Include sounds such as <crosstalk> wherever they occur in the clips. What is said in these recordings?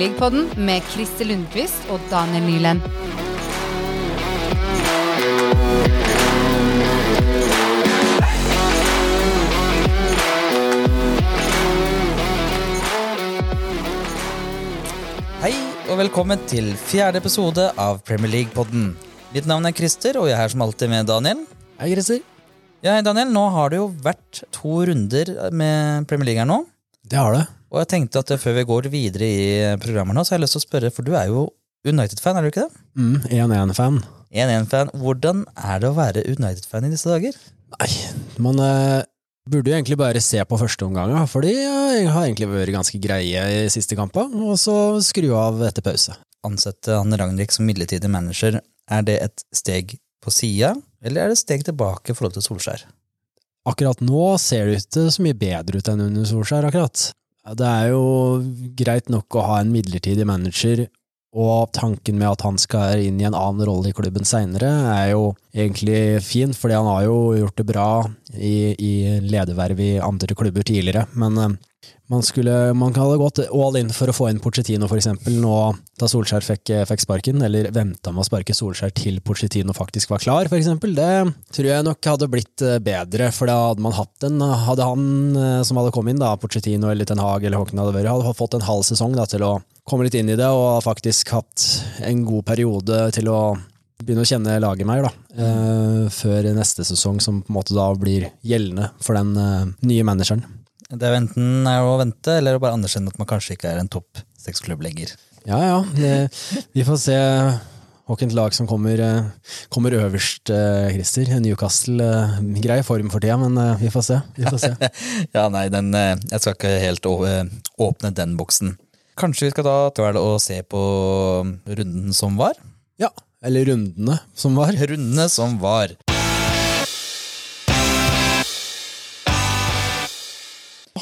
League-podden med Christer Lundqvist og Daniel Nyland. Hei og velkommen til fjerde episode av Premier League-podden. Mitt navn er Christer, og jeg er her som alltid med Daniel. Hei, Christer. Ja, hei Daniel, Nå har det jo vært to runder med Premier League her nå. Det har det. Og jeg tenkte at før vi går videre i programmet nå, så har jeg lyst til å spørre, for du er jo United-fan, er du ikke det? Mm, 1-1-fan. 1-1-fan. Hvordan er det å være United-fan i disse dager? Nei, man eh, burde jo egentlig bare se på første for de har egentlig vært ganske greie i siste kampen, og så skru av etter pause. Ansette Anne Ragnhild som midlertidig manager, er det et steg på sida, eller er det et steg tilbake i forhold til Solskjær? Akkurat nå ser det ikke så mye bedre ut enn under Solskjær, akkurat. Det er jo greit nok å ha en midlertidig manager, og tanken med at han skal inn i en annen rolle i klubben seinere, er jo egentlig fin, fordi han har jo gjort det bra i, i lederverv i andre klubber tidligere, men eh, man, skulle, man hadde gått all in for å få inn Pochettino, eksempel, nå da Solskjær fikk, fikk sparken, eller venta med å sparke Solskjær til Pochettino faktisk var klar, f.eks. Det tror jeg nok hadde blitt eh, bedre, for da hadde man hatt en Hadde han eh, som hadde kommet inn, da, Pochettino eller Ten Hag eller Håkon hadde vært, hadde fått en halv sesong da, til å komme litt inn i det, og faktisk hatt en god periode til å begynne å kjenne laget mer, da, eh, før neste sesong, som på en måte da blir gjeldende for den eh, nye manageren. Det er jo enten er å vente, eller å bare anerkjenne at man kanskje ikke er en topp seks-klubb lenger. Ja, ja, det, vi får se hvilket lag som kommer, eh, kommer øverst, eh, Christer. Newcastle, eh, form for tida, men vi får se. Vi får se. <laughs> Ja, nei, den, jeg skal ikke helt åpne den boksen. Kanskje vi skal da ta og se på runden som var? ja, eller rundene som var. Rundene som var.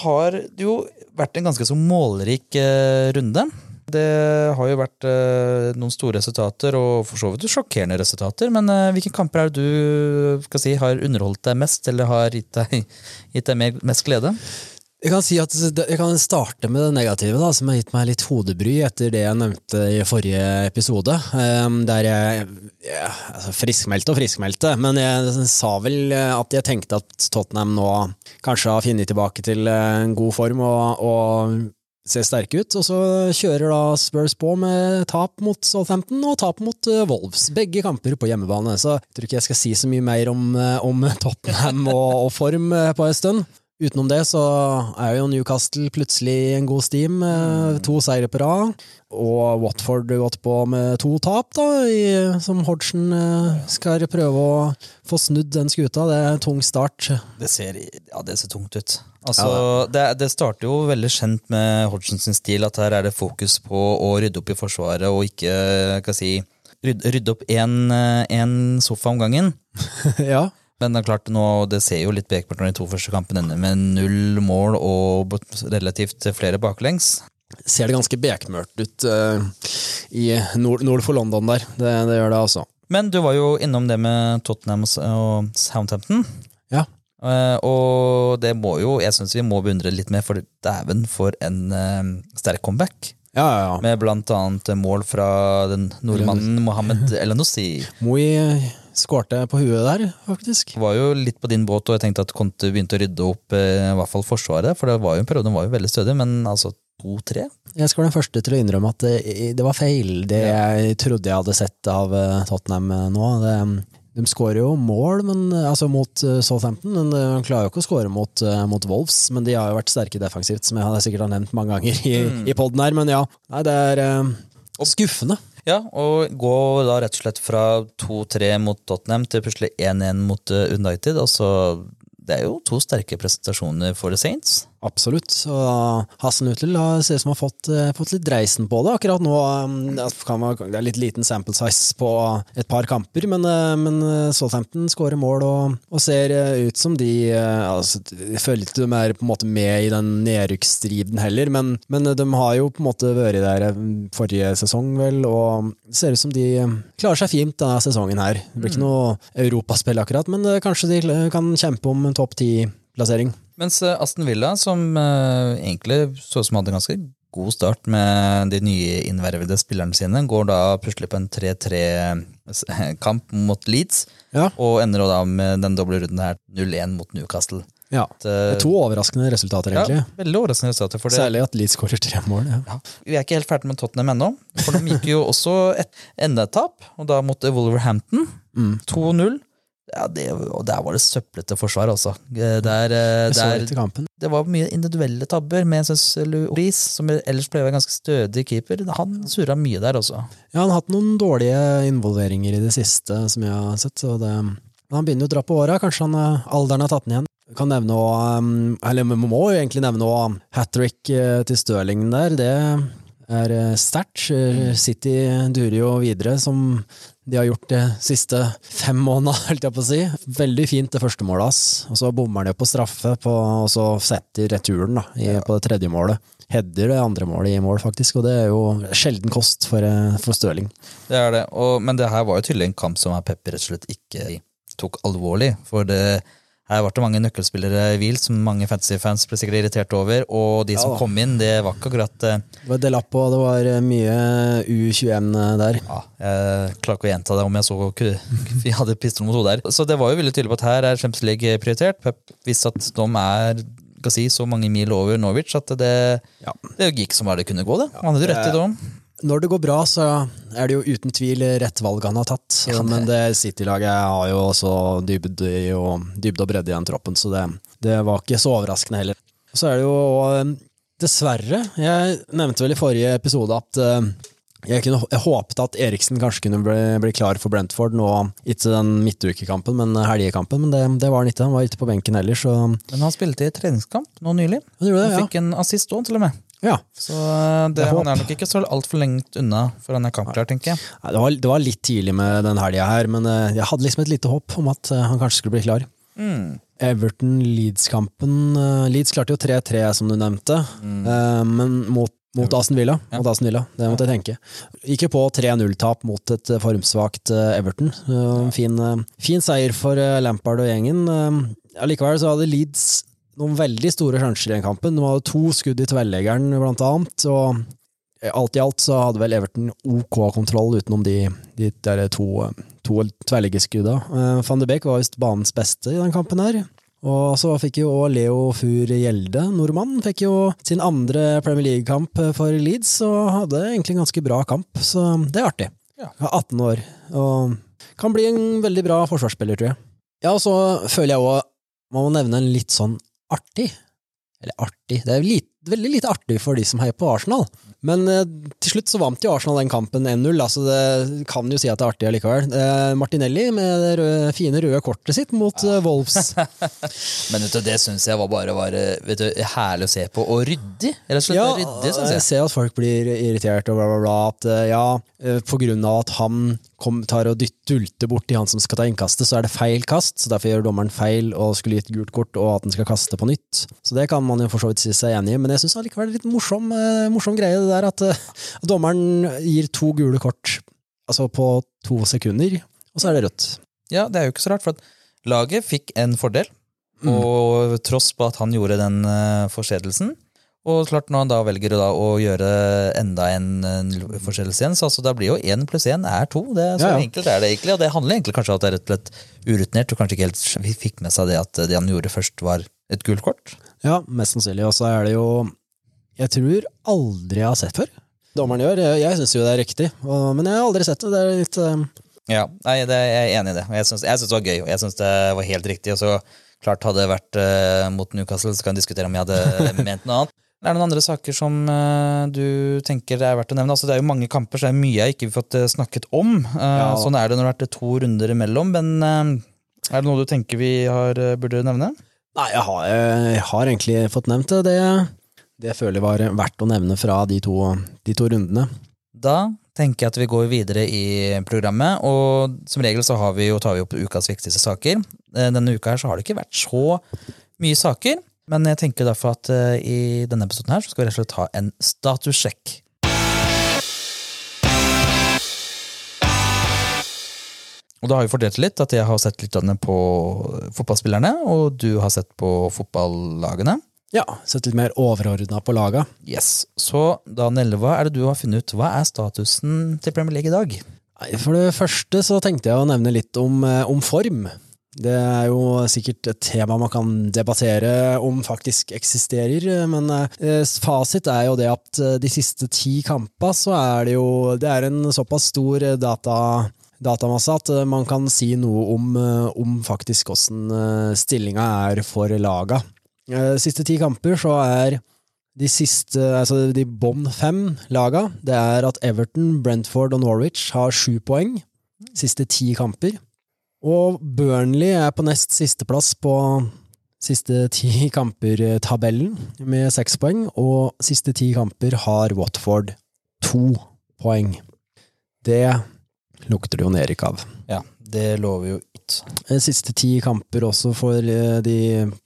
Har det jo vært en ganske så målrik eh, runde. Det har jo vært eh, noen store resultater, og for så vidt sjokkerende resultater. Men eh, hvilke kamper er det du si, har underholdt deg mest, eller har gitt deg, gitt deg mest glede? Jeg kan, si at, jeg kan starte med det negative, da, som har gitt meg litt hodebry etter det jeg nevnte i forrige episode. eh, Der jeg ja, altså friskmeldte og friskmeldte, men jeg sa vel eh, at jeg tenkte at Tottenham nå kanskje har funnet tilbake til eh, en god form og, og ser sterke ut. Og så kjører da Spurs på med tap mot Southampton og tap mot eh, Wolves. Begge kamper på hjemmebane, så jeg tror ikke jeg skal si så mye mer om, om Tottenham og, og form på en stund. Utenom det så er jo Newcastle plutselig i en god steam, eh, to seire på rad. Og Watford gått på med to tap, da, i, som Hodgson eh, skal prøve å få snudd den skuta. Det er en tung start. Det ser, ja, det ser tungt ut. Altså, det, det starter jo veldig kjent med Hodgson sin stil, at her er det fokus på å rydde opp i forsvaret og ikke hva si, rydde, rydde opp én sofa om gangen. <laughs> ja. Men det er klart nå, det ser jo litt bekmørkt når de to første kampene ender med null mål og relativt flere baklengs. ser det ganske bekmørkt ut uh, i nord, nord for London der. Det, det gjør det, altså. Men du var jo innom det med Tottenham og Southampton. Ja. Uh, og det må jo, jeg syns vi må beundre litt mer, for dæven for en uh, sterk comeback. Ja, ja, ja. Med blant annet mål fra den nordmannen Mohammed Elanossi. Moi skårte på huet der, faktisk. Var jo litt på din båt, og jeg tenkte at Conte begynte å rydde opp eh, i hvert fall forsvaret. For det var jo en periode den var jo veldig stødig, men altså to-tre? Jeg skal være den første til å innrømme at det, det var feil, det jeg trodde jeg hadde sett av eh, Tottenham eh, nå. Det, de skårer jo mål men, altså mot Southampton, men de klarer jo ikke å skåre mot, mot Wolves. Men de har jo vært sterke defensivt, som jeg har sikkert har nevnt mange ganger i, i poden her. Men ja, nei, det er skuffende. Ja, og gå da rett og slett fra 2-3 mot Tottenham til plutselig 1-1 mot eh, United. Altså, det er jo to sterke presentasjoner for The Saints. Absolutt. Og Hasenhutel Utlil ser ut som har fått, eh, fått litt dreisen på det akkurat nå. um, Det er litt liten sample size på et par kamper, men, eh, men eh, Southampton skårer mål og, og ser eh, ut som de eh, altså, Jeg føler ikke de er på en måte med i den nedrykksstriden heller, men, men de har jo på en måte vært der eh, forrige sesong, vel, og det ser ut som de eh, klarer seg fint denne sesongen her. Det blir ikke noe europaspill akkurat, men eh, kanskje de kan kjempe om en topp ti-plassering. Mens eh, Aston Villa, som eh, egentlig så ut som hadde ganske god start med de nye innvervede spillerne sine. Går da plutselig på en 3-3-kamp <laughs> mot Leeds, Ja. og ender da med den doble runden her 0-1 mot Newcastle. ja. Det er to overraskende resultater, egentlig. ja, veldig overraskende resultater. For det. Særlig at Leeds skårer tre mål. Ja. Ja, vi er ikke helt ferdig med Tottenham ennå, for de gikk jo også et endetap, og da mot Wolverhampton. Mm. 2-0. Ja, det, og der var det søplete forsvar, altså. Eh, Der, eh, der, det var mye individuelle tabber, men jeg syns Louis, som ellers pleier å være ganske stødig keeper, han surra mye der også. Ja, han har hatt noen dårlige involveringer i det siste, som jeg har sett. Så det, han begynner jo å dra på åra, kanskje han, eh, alderen har tatt den igjen. Vi Kan nevne eller vi må jo egentlig nevne hat trick til Stirling der. Det er sterkt. City durer jo videre, som de har gjort de siste fem månedene, holdt jeg på å si. Veldig fint det første målet hans, og så bommer de på straffe, på, og så setter returen da, i, på det tredje målet. Header det andre målet i mål, faktisk, og det er jo sjelden kost for, eh, for Støling. Det er det, og, men det her var jo tydelig en kamp som Pepper rett og slett ikke tok alvorlig. For det, her ble det mange nøkkelspillere i hvil som mange fantasy-fans ble sikkert irritert over. Og de som Ja kom inn, det var ikke akkurat eh, Det var Delap og det var eh, mye U21 der. ja, Jeg klarer ikke å gjenta det om jeg så vi hadde pistol mot hodet her. Så det var jo veldig tydelig på at her er Champions League prioritert. Pep visste at de er si, så mange mil over Norwich at det, Ja. det gikk som bare det kunne gå. det. Han hadde rett i det. Når det går bra, så er det jo uten tvil rett valg han har tatt. Ja, det- Men det City-laget har jo også dybde, og, dybde og bredde i den troppen, så det, det var ikke så overraskende heller. Så er det jo og, dessverre Jeg nevnte vel i forrige episode at eh, jeg, kunne, jeg håpet at Eriksen kanskje kunne bli, bli klar for Brentford nå, ikke den midtukekampen, men helgekampen. Men det, det var han ikke. Han var ikke på benken heller, så Men han spilte i treningskamp nå nylig. Han det, Han ja. fikk en assist òg, til og med. Ja. Så eh, det, han er nok ikke så altfor lengt unna for han er kampklar, tenker jeg. Det, var, det var litt tidlig med den helga her, men eh, jeg hadde liksom et lite håp om at eh, han kanskje skulle bli klar. Mm. Everton-Leeds-kampen Leeds klarte jo 3-3, som du nevnte, mm. men mot, mot Aston Villa. Ja. Mot Aston Villa, det måtte jeg tenke. Gikk jo på 3-0-tap mot et formsvakt Everton. Fin, fin seier for Lampard og gjengen. Allikevel så hadde Leeds noen veldig store sjanser i den kampen. De hadde to skudd i tverrleggeren, blant annet. og Alt i alt så hadde vel Everton OK kontroll utenom de, de der to, to tverrliggerskudda. Uh, Van de Beek var visst banens beste i den kampen her. Og så fikk jo òg Leo Fur Gjelde, nordmann, fikk jo sin andre Premier League-kamp for Leeds, og hadde egentlig en ganske bra kamp, så det er artig. Ja. Han er 18 år, og kan bli en veldig bra forsvarsspiller, tror jeg. Ja, og så føler jeg òg man må nevne en litt sånn artig Eller artig, det er lite, veldig lite artig for de som heier på Arsenal. Men eh, til slutt så vant jo Arsenal den kampen 1-0, altså det kan jo si at det er artig allikevel. Eh, Martinelli med det røde, fine røde kortet sitt mot eh, Wolves. <laughs> Men vet du, det syns jeg var bare var, vet du, herlig å se på, og ryddig. Rett og slett Ja, ryddig, syns jeg jeg. ser at folk blir irritert og bla, bla, bla. At eh, ja, eh, på grunn av at han kom, tar og dytt- dulter borti han som skal ta innkastet, så er det feil kast. Så derfor gjør dommeren feil og skulle gitt gult kort, og at han skal kaste på nytt. Så det kan man jo for så vidt si seg enig i, men jeg syns allikevel det er litt morsom, eh, morsom greie det der at eh, dommeren gir to gule kort altså på to sekunder, og så er det rødt. Ja, det er jo ikke så rart, for at laget fikk en fordel, Mm. og tross på at han gjorde den uh, forseelsen. Og klart når han da velger da, å gjøre enda en, en forseelse igjen, så altså, da blir jo én pluss én er to. Det er så Ja, ja. enkelt er det egentlig, og det handler egentlig kanskje om at det er rett og slett urutinert, og kanskje ikke helt vi fikk med seg det at det han gjorde først var et gult kort. Ja, mest sannsynlig. Og så er det jo Jeg tror aldri jeg har sett før. Dommeren gjør. Jeg, jeg syns jo det er riktig, og, men jeg har aldri sett det. Det er litt um... Ja, nei, det, jeg er enig i det. Jeg syns det var gøy, og jeg syns det var helt riktig. Og så klart hadde det vært uh, mot Newcastle, så kan vi diskutere om jeg hadde ment noe annet. Er det noen andre saker som eh, du tenker er verdt å nevne? Altså, det er jo mange kamper, så det er mye jeg ikke har fått eh, snakket om. Eh, Ja. Sånn er det når det har vært to runder imellom. Men er det noe du tenker vi har, burde nevne? Nei, jeg har, jeg har egentlig fått nevnt det. det. Det jeg føler var verdt å nevne fra de to, de to rundene. Da tenker jeg at vi går videre i programmet, og som regel så har vi jo, tar vi opp ukas viktigste saker. Denne uka her så har det ikke vært så mye saker, men jeg tenker derfor at eh, i denne episoden her så skal vi rett og slett ha en statussjekk. Og da har vi fordelt litt, at jeg har sett litt av på fotballspillerne, og du har sett på fotballagene. Ja, sett litt mer overordna på laga. Yes. Så Daniel, hva er det du har funnet ut? Hva er statusen til Premier League i dag? For det første så tenkte jeg å nevne litt om, eh, om form. Det er jo sikkert et tema man kan debattere om faktisk eksisterer, men eh, fasit er jo det at eh, de siste ti kampene så er det jo Det er en såpass stor eh, data, datamasse at man kan si noe om, om faktisk eh, stillinga er for laga. Siste ti kamper så er de siste, altså de bånn fem laga, det er at Everton, Brentford og Norwich har sju poeng. Siste ti kamper. Og Burnley er på nest sisteplass på siste ti <laughs> kamper-tabellen med seks poeng, og siste ti kamper har Watford to poeng. Det lukter det jo nedrykk av. Ja, det lover jo ikke. Eh, Siste ti kamper også for eh, de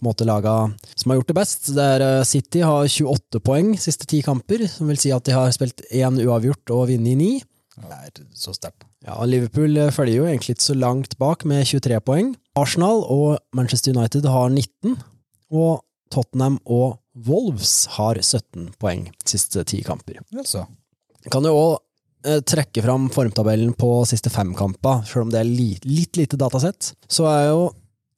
måte, laga som har gjort det best. Er eh, City har 28 poeng siste ti kamper, som vil si at de har spilt én uavgjort og vunnet ni. Det er så sterkt. Ja, Liverpool eh, følger jo egentlig ikke så langt bak med 23 poeng. Arsenal og Manchester United har 19, og Tottenham og Wolves har 17 poeng siste ti kamper. Altså. Kan jo òg trekke fram formtabellen på siste fem kamper, selv om det er litt, litt lite datasett. Så er jo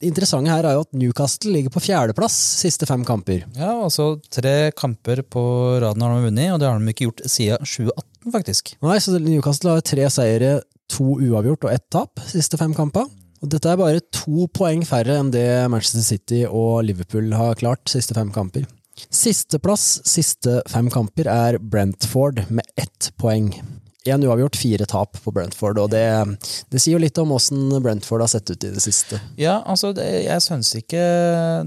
interessante her er jo at Newcastle ligger på fjerdeplass siste fem kamper. Ja, altså tre kamper på raden har de vunnet, og det har de ikke gjort siden 2018, faktisk. Nei, så Newcastle har tre seire, to uavgjort og ett tap siste fem kamper. Og dette er bare to poeng færre enn det Manchester City og Liverpool har klart siste fem kamper. Sisteplass siste fem kamper er Brentford med ett poeng. Én uavgjort, fire tap på Brentford, og det, det sier jo litt om åssen Brentford har sett ut i det siste. Ja, altså, det, jeg syns ikke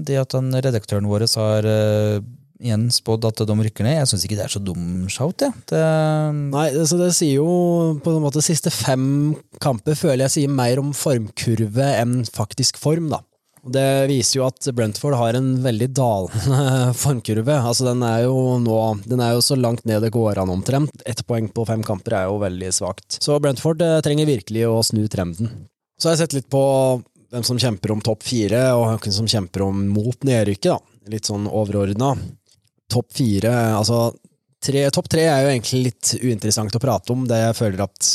det at den redaktøren vår har uh, igjen spådd at de rykker ned, jeg syns ikke det er så dum shout, jeg. Det, Nei, så det sier jo på en måte siste fem kamper føler jeg sier mer om formkurve enn faktisk form, da. Det viser jo at Brentford har en veldig dalende <laughs> formkurve. Altså Den er jo nå Den er jo så langt ned det går an omtrent. Ett poeng på fem kamper er jo veldig svakt. Så Brentford eh, trenger virkelig å snu trenden. Så har jeg sett litt på hvem som kjemper om topp fire, og hvem som kjemper om mot nedrykket. Litt sånn overordna. Topp fire Altså, topp tre er jo egentlig litt uinteressant å prate om. Det jeg føler at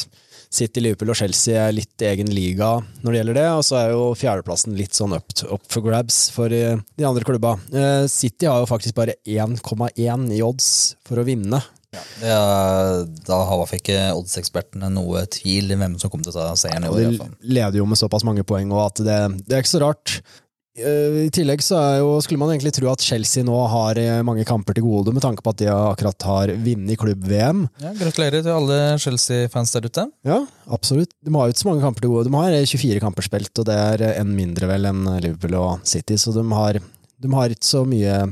City, Liverpool og Chelsea er litt egen liga når det gjelder det, og så er jo fjerdeplassen litt sånn up, up for grabs for eh, de andre klubba. Eh, City har jo faktisk bare 1,1 i odds for å vinne. Ja. er, da har ikke oddsekspertene noe tvil i hvem som kommer til å ta seieren i år. i de leder jo med såpass mange poeng, og at det, det er ikke så rart. Eh, I tillegg så jo, skulle man egentlig tro at Chelsea nå har eh, mange kamper til gode, med tanke på at de akkurat har vunnet klubb-VM. Ja, gratulerer til alle Chelsea-fans der ute. Ja, absolutt. De har jo ikke så mange kamper til gode. De har 24 kamper spilt, og det er en mindre vel enn Liverpool og City, så de har, de har ikke så mye,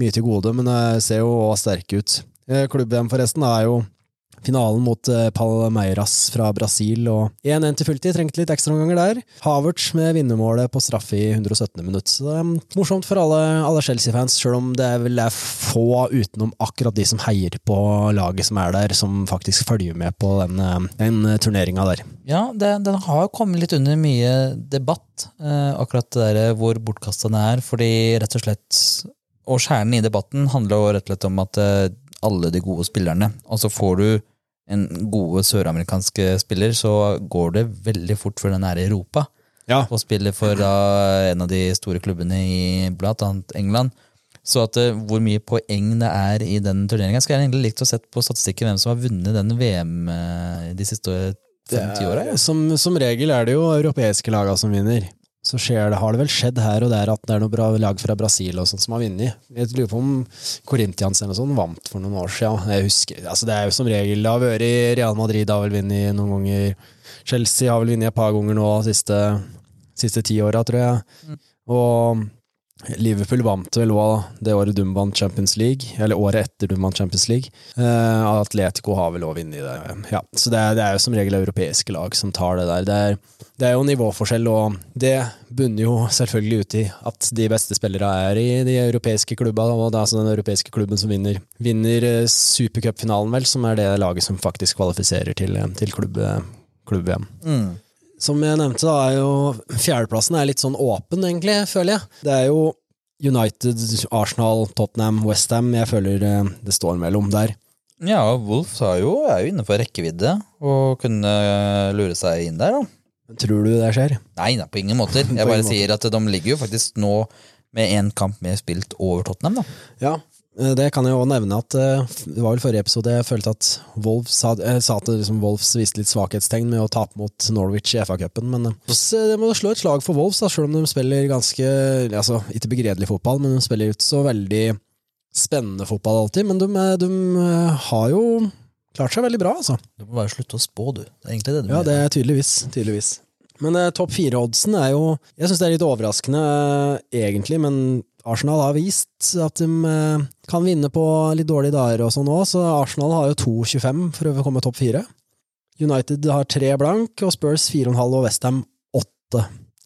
mye til gode, men det ser jo sterke ut. Eh, Klubb-VM forresten er jo finalen mot eh, Palmeiras fra Brasil, og 1-1 til fulltid, trengte litt ekstraomganger der. Havertz med vinnermålet på straffe i 117. minutt, så det er morsomt for alle, alle Chelsea-fans, selv om det er vel er få utenom akkurat de som heier på laget som er der, som faktisk følger med på den, eh, den turneringa der. Ja, det, den har kommet litt under mye debatt, eh, akkurat det der hvor bortkasta den er. Fordi rett og slett Og kjernen i debatten handler jo rett og slett om at eh, alle de gode spillerne Og så får du en gode søramerikanske spiller, så går det veldig fort før den er i Europa. Ja. Og spiller for da, en av de store klubbene i blant annet England. Så at eh, hvor mye poeng det er i den turneringa, skal jeg egentlig likt å sett på statistikken hvem som har vunnet den VM eh, de siste fem-ti åra. Som, som regel er det jo europeiske laga som vinner. Så det, har det vel skjedd her og der at det er noe bra lag fra Brasil og sånt som har vunnet. Jeg lurer på om Corinthians eller sånt vant for noen år siden. Jeg husker, altså Det er jo som regel Det har vært Real Madrid har vel vunnet noen ganger. Chelsea har vel vunnet et par ganger nå de siste, siste ti åra, tror jeg. Og Liverpool vant vel òg det året Dum vant Champions League, eller året etter Dum vant Champions League. Uh, Atletico har vel òg vunnet det. Ja, så det er, det er jo som regel europeiske lag som tar det der. Det er, det er jo nivåforskjell, og det bunner jo selvfølgelig ut i at de beste spillere er i de europeiske klubba, og det er altså den europeiske klubben som vinner, vinner eh, supercupfinalen, vel, som er det laget som faktisk kvalifiserer til, til klubb, klubb-VM. Mm. Som jeg nevnte, da er jo fjerdeplassen er litt sånn åpen, egentlig, føler jeg. Det er jo United, Arsenal, Tottenham, Westham. Jeg føler eh, det står mellom der. Ja, Wolf er jo, er jo innenfor rekkevidde og kunne lure seg inn der, da. Tror du det skjer? Nei, nei, på ingen måter. <laughs> Jeg bare sier at de ligger jo faktisk nå med én kamp mer spilt over Tottenham, da. Ja, eh, det kan jeg jo nevne at eh, det var vel forrige episode jeg følte at Wolves sa, sa at liksom Wolfs viste litt svakhetstegn med å tape mot Norwich i FA-cupen, men eh, det må slå et slag for Wolves, da, selv om de spiller ganske altså, ikke begredelig fotball, men de spiller ut så veldig spennende fotball alltid. Men de, eh, de eh, har jo klart seg veldig bra, altså. Du må bare slutte å spå, du. Det er egentlig det du Ja, det er tydeligvis. tydeligvis. Men eh, topp fire-oddsen er jo Jeg syns det er litt overraskende, eh, egentlig, men Arsenal har vist at de eh, kan vinne på litt dårlige dager og sånn òg, så Arsenal har jo 2,25 for å komme topp fire. United har tre blank, og Spurs 4,5 og Westham 8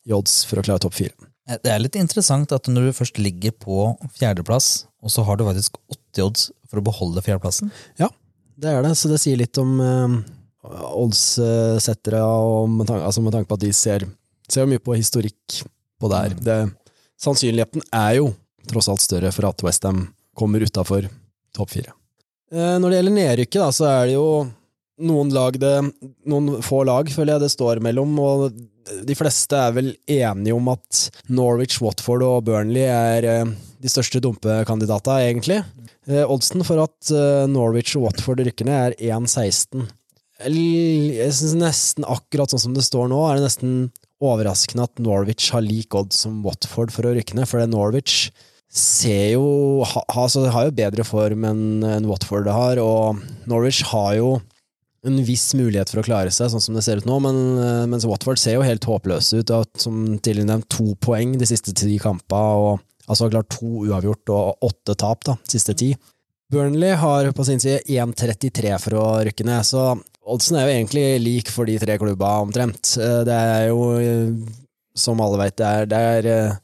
i odds for å klare topp fire. Det er litt interessant at når du først ligger på fjerdeplass, og så har du faktisk 80 odds for å beholde fjerdeplassen. Ja, Det er det, så det sier litt om eh, oddssettere, med, tanke, altså med tanke på at de ser, ser mye på historikk på det her. Det, sannsynligheten er jo tross alt større for at Westham kommer utafor topp fire. Eh, når det gjelder nedrykket, da, så er det jo noen lag det Noen få lag, føler jeg det står mellom, og de fleste er vel enige om at Norwich, Watford og Burnley er eh, de største dumpekandidatene, egentlig. Eh, oddsen for at Norwich og Watford rykker ned, er 1,16. Eller, Jeg synes nesten akkurat sånn som det står nå, er det nesten overraskende at Norwich har lik odds som Watford for å rykke ned, for det Norwich ser jo ha, altså, har jo bedre form enn en Watford har, og Norwich har jo en viss mulighet for å klare seg, sånn som det ser ut nå, men, eh, mens Watford ser jo helt håpløse ut. og Som tidligere nevnt, to poeng de siste ti kampene, og altså har klart to uavgjort og åtte tap da, de siste ti. Burnley har på sin side 1,33 for å rykke ned, så oddsen er jo egentlig lik for de tre klubba omtrent. Eh, Det er jo, eh, som alle vet, det er, det er, eh,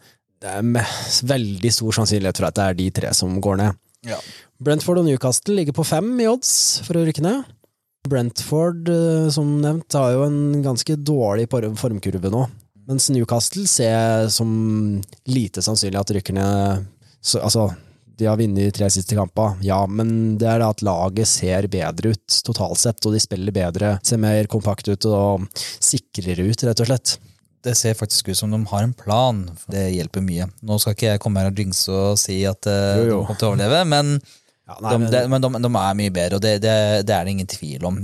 det er med veldig stor sannsynlighet for at det er de tre som går ned. Ja. Brentford og Newcastle ligger på fem i odds for å rykke ned. Brentford, som nevnt, har jo en ganske dårlig formkurve nå. Mens Newcastle ser som lite sannsynlig at rykker ned så, Altså, de har vunnet de tre siste kampene, ja, men det er da at laget ser bedre ut totalt sett, og de spiller bedre, ser mer kompakt ut og sikrere ut, rett og slett. Det ser faktisk ut som de har en plan. Det hjelper mye. Nå skal ikke jeg komme her og jinxe og si at eh, Jo, jo. de kommer til å overleve, men Ja, de, de, men de, de er mye bedre, og det, det, det er det ingen tvil om.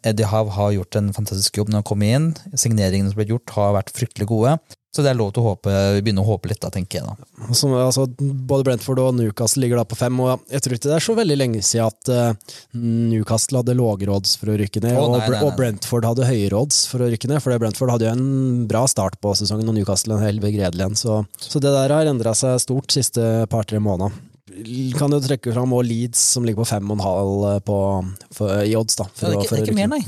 Eddie Hav har gjort en fantastisk jobb når han kom inn. Signeringene som ble gjort, har vært fryktelig gode. Så det er lov til å håpe, begynne å håpe litt, da, tenker jeg. da. Som, altså, både Brentford og Newcastle ligger da på fem, og jeg tror ikke det er så veldig lenge siden at uh, Newcastle hadde odds for å rykke ned, oh, nei, og, nei, nei. og Brentford hadde høyere odds for å rykke ned, for Brentford hadde jo en bra start på sesongen, og Newcastle en helt begredelig en, så, så det der har endra seg stort siste par-tre måneder. Kan jo trekke fram og Leeds, som ligger på fem og en halv eh, på, for, i odds, da. Ja, det er ikke, det er ikke mer, nei.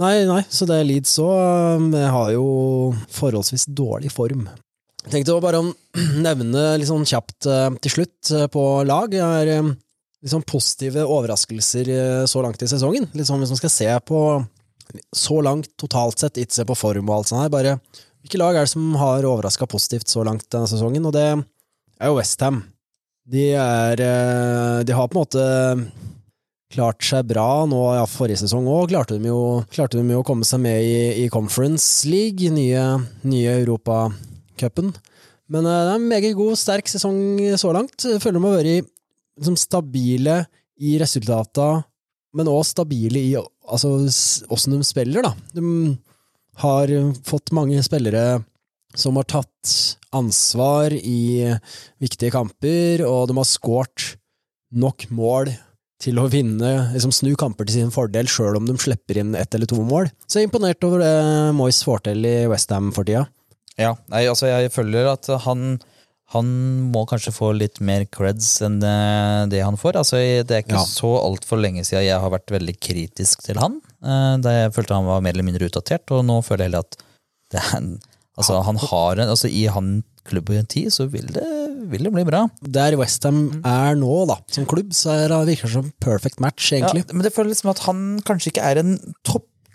Nei, nei, så det er Leeds òg. har jo forholdsvis dårlig form. Jeg tenkte bare å <clears throat> nevne litt sånn kjapt eh, til slutt eh, på lag. Eh, litt sånn positive overraskelser eh, så langt i sesongen. Litt sånn hvis man skal se på så langt totalt sett, ikke se på form og alt sånt her. Bare hvilke lag er det som har overraska positivt så langt denne sesongen? Og det er jo Westham. De er eh, De har på en måte klart seg bra nå, ja, forrige sesong òg, klarte klarte de jo å komme seg med i, i Conference League, nye, nye Europacupen. Men eh, det er en meget god, sterk sesong så langt. Jeg føler de har vært liksom, stabile i resultata, men òg stabile i altså, de spiller, da. De har fått mange spillere som har tatt ansvar i viktige kamper, og de har skåret nok mål til å vinne, liksom snu kamper til sin fordel, sjøl om de slipper inn ett eller to mål. Så jeg er imponert over det Moyes får til i Westham for tida. Ja, nei, altså jeg føler at han, han må kanskje få litt mer creds enn det, det han får. Altså, det er ikke Ja. så altfor lenge siden jeg har vært veldig kritisk til han. eh, Da jeg følte han var mer eller mindre utdatert, og nå føler jeg heller at det er en, altså, han har en, altså, i han klubben tid, så vil det, vil det bli bra. Der Westham er nå, da, som klubb, så er det virker det som perfect match, egentlig. Ja, men det føles som at han kanskje ikke er en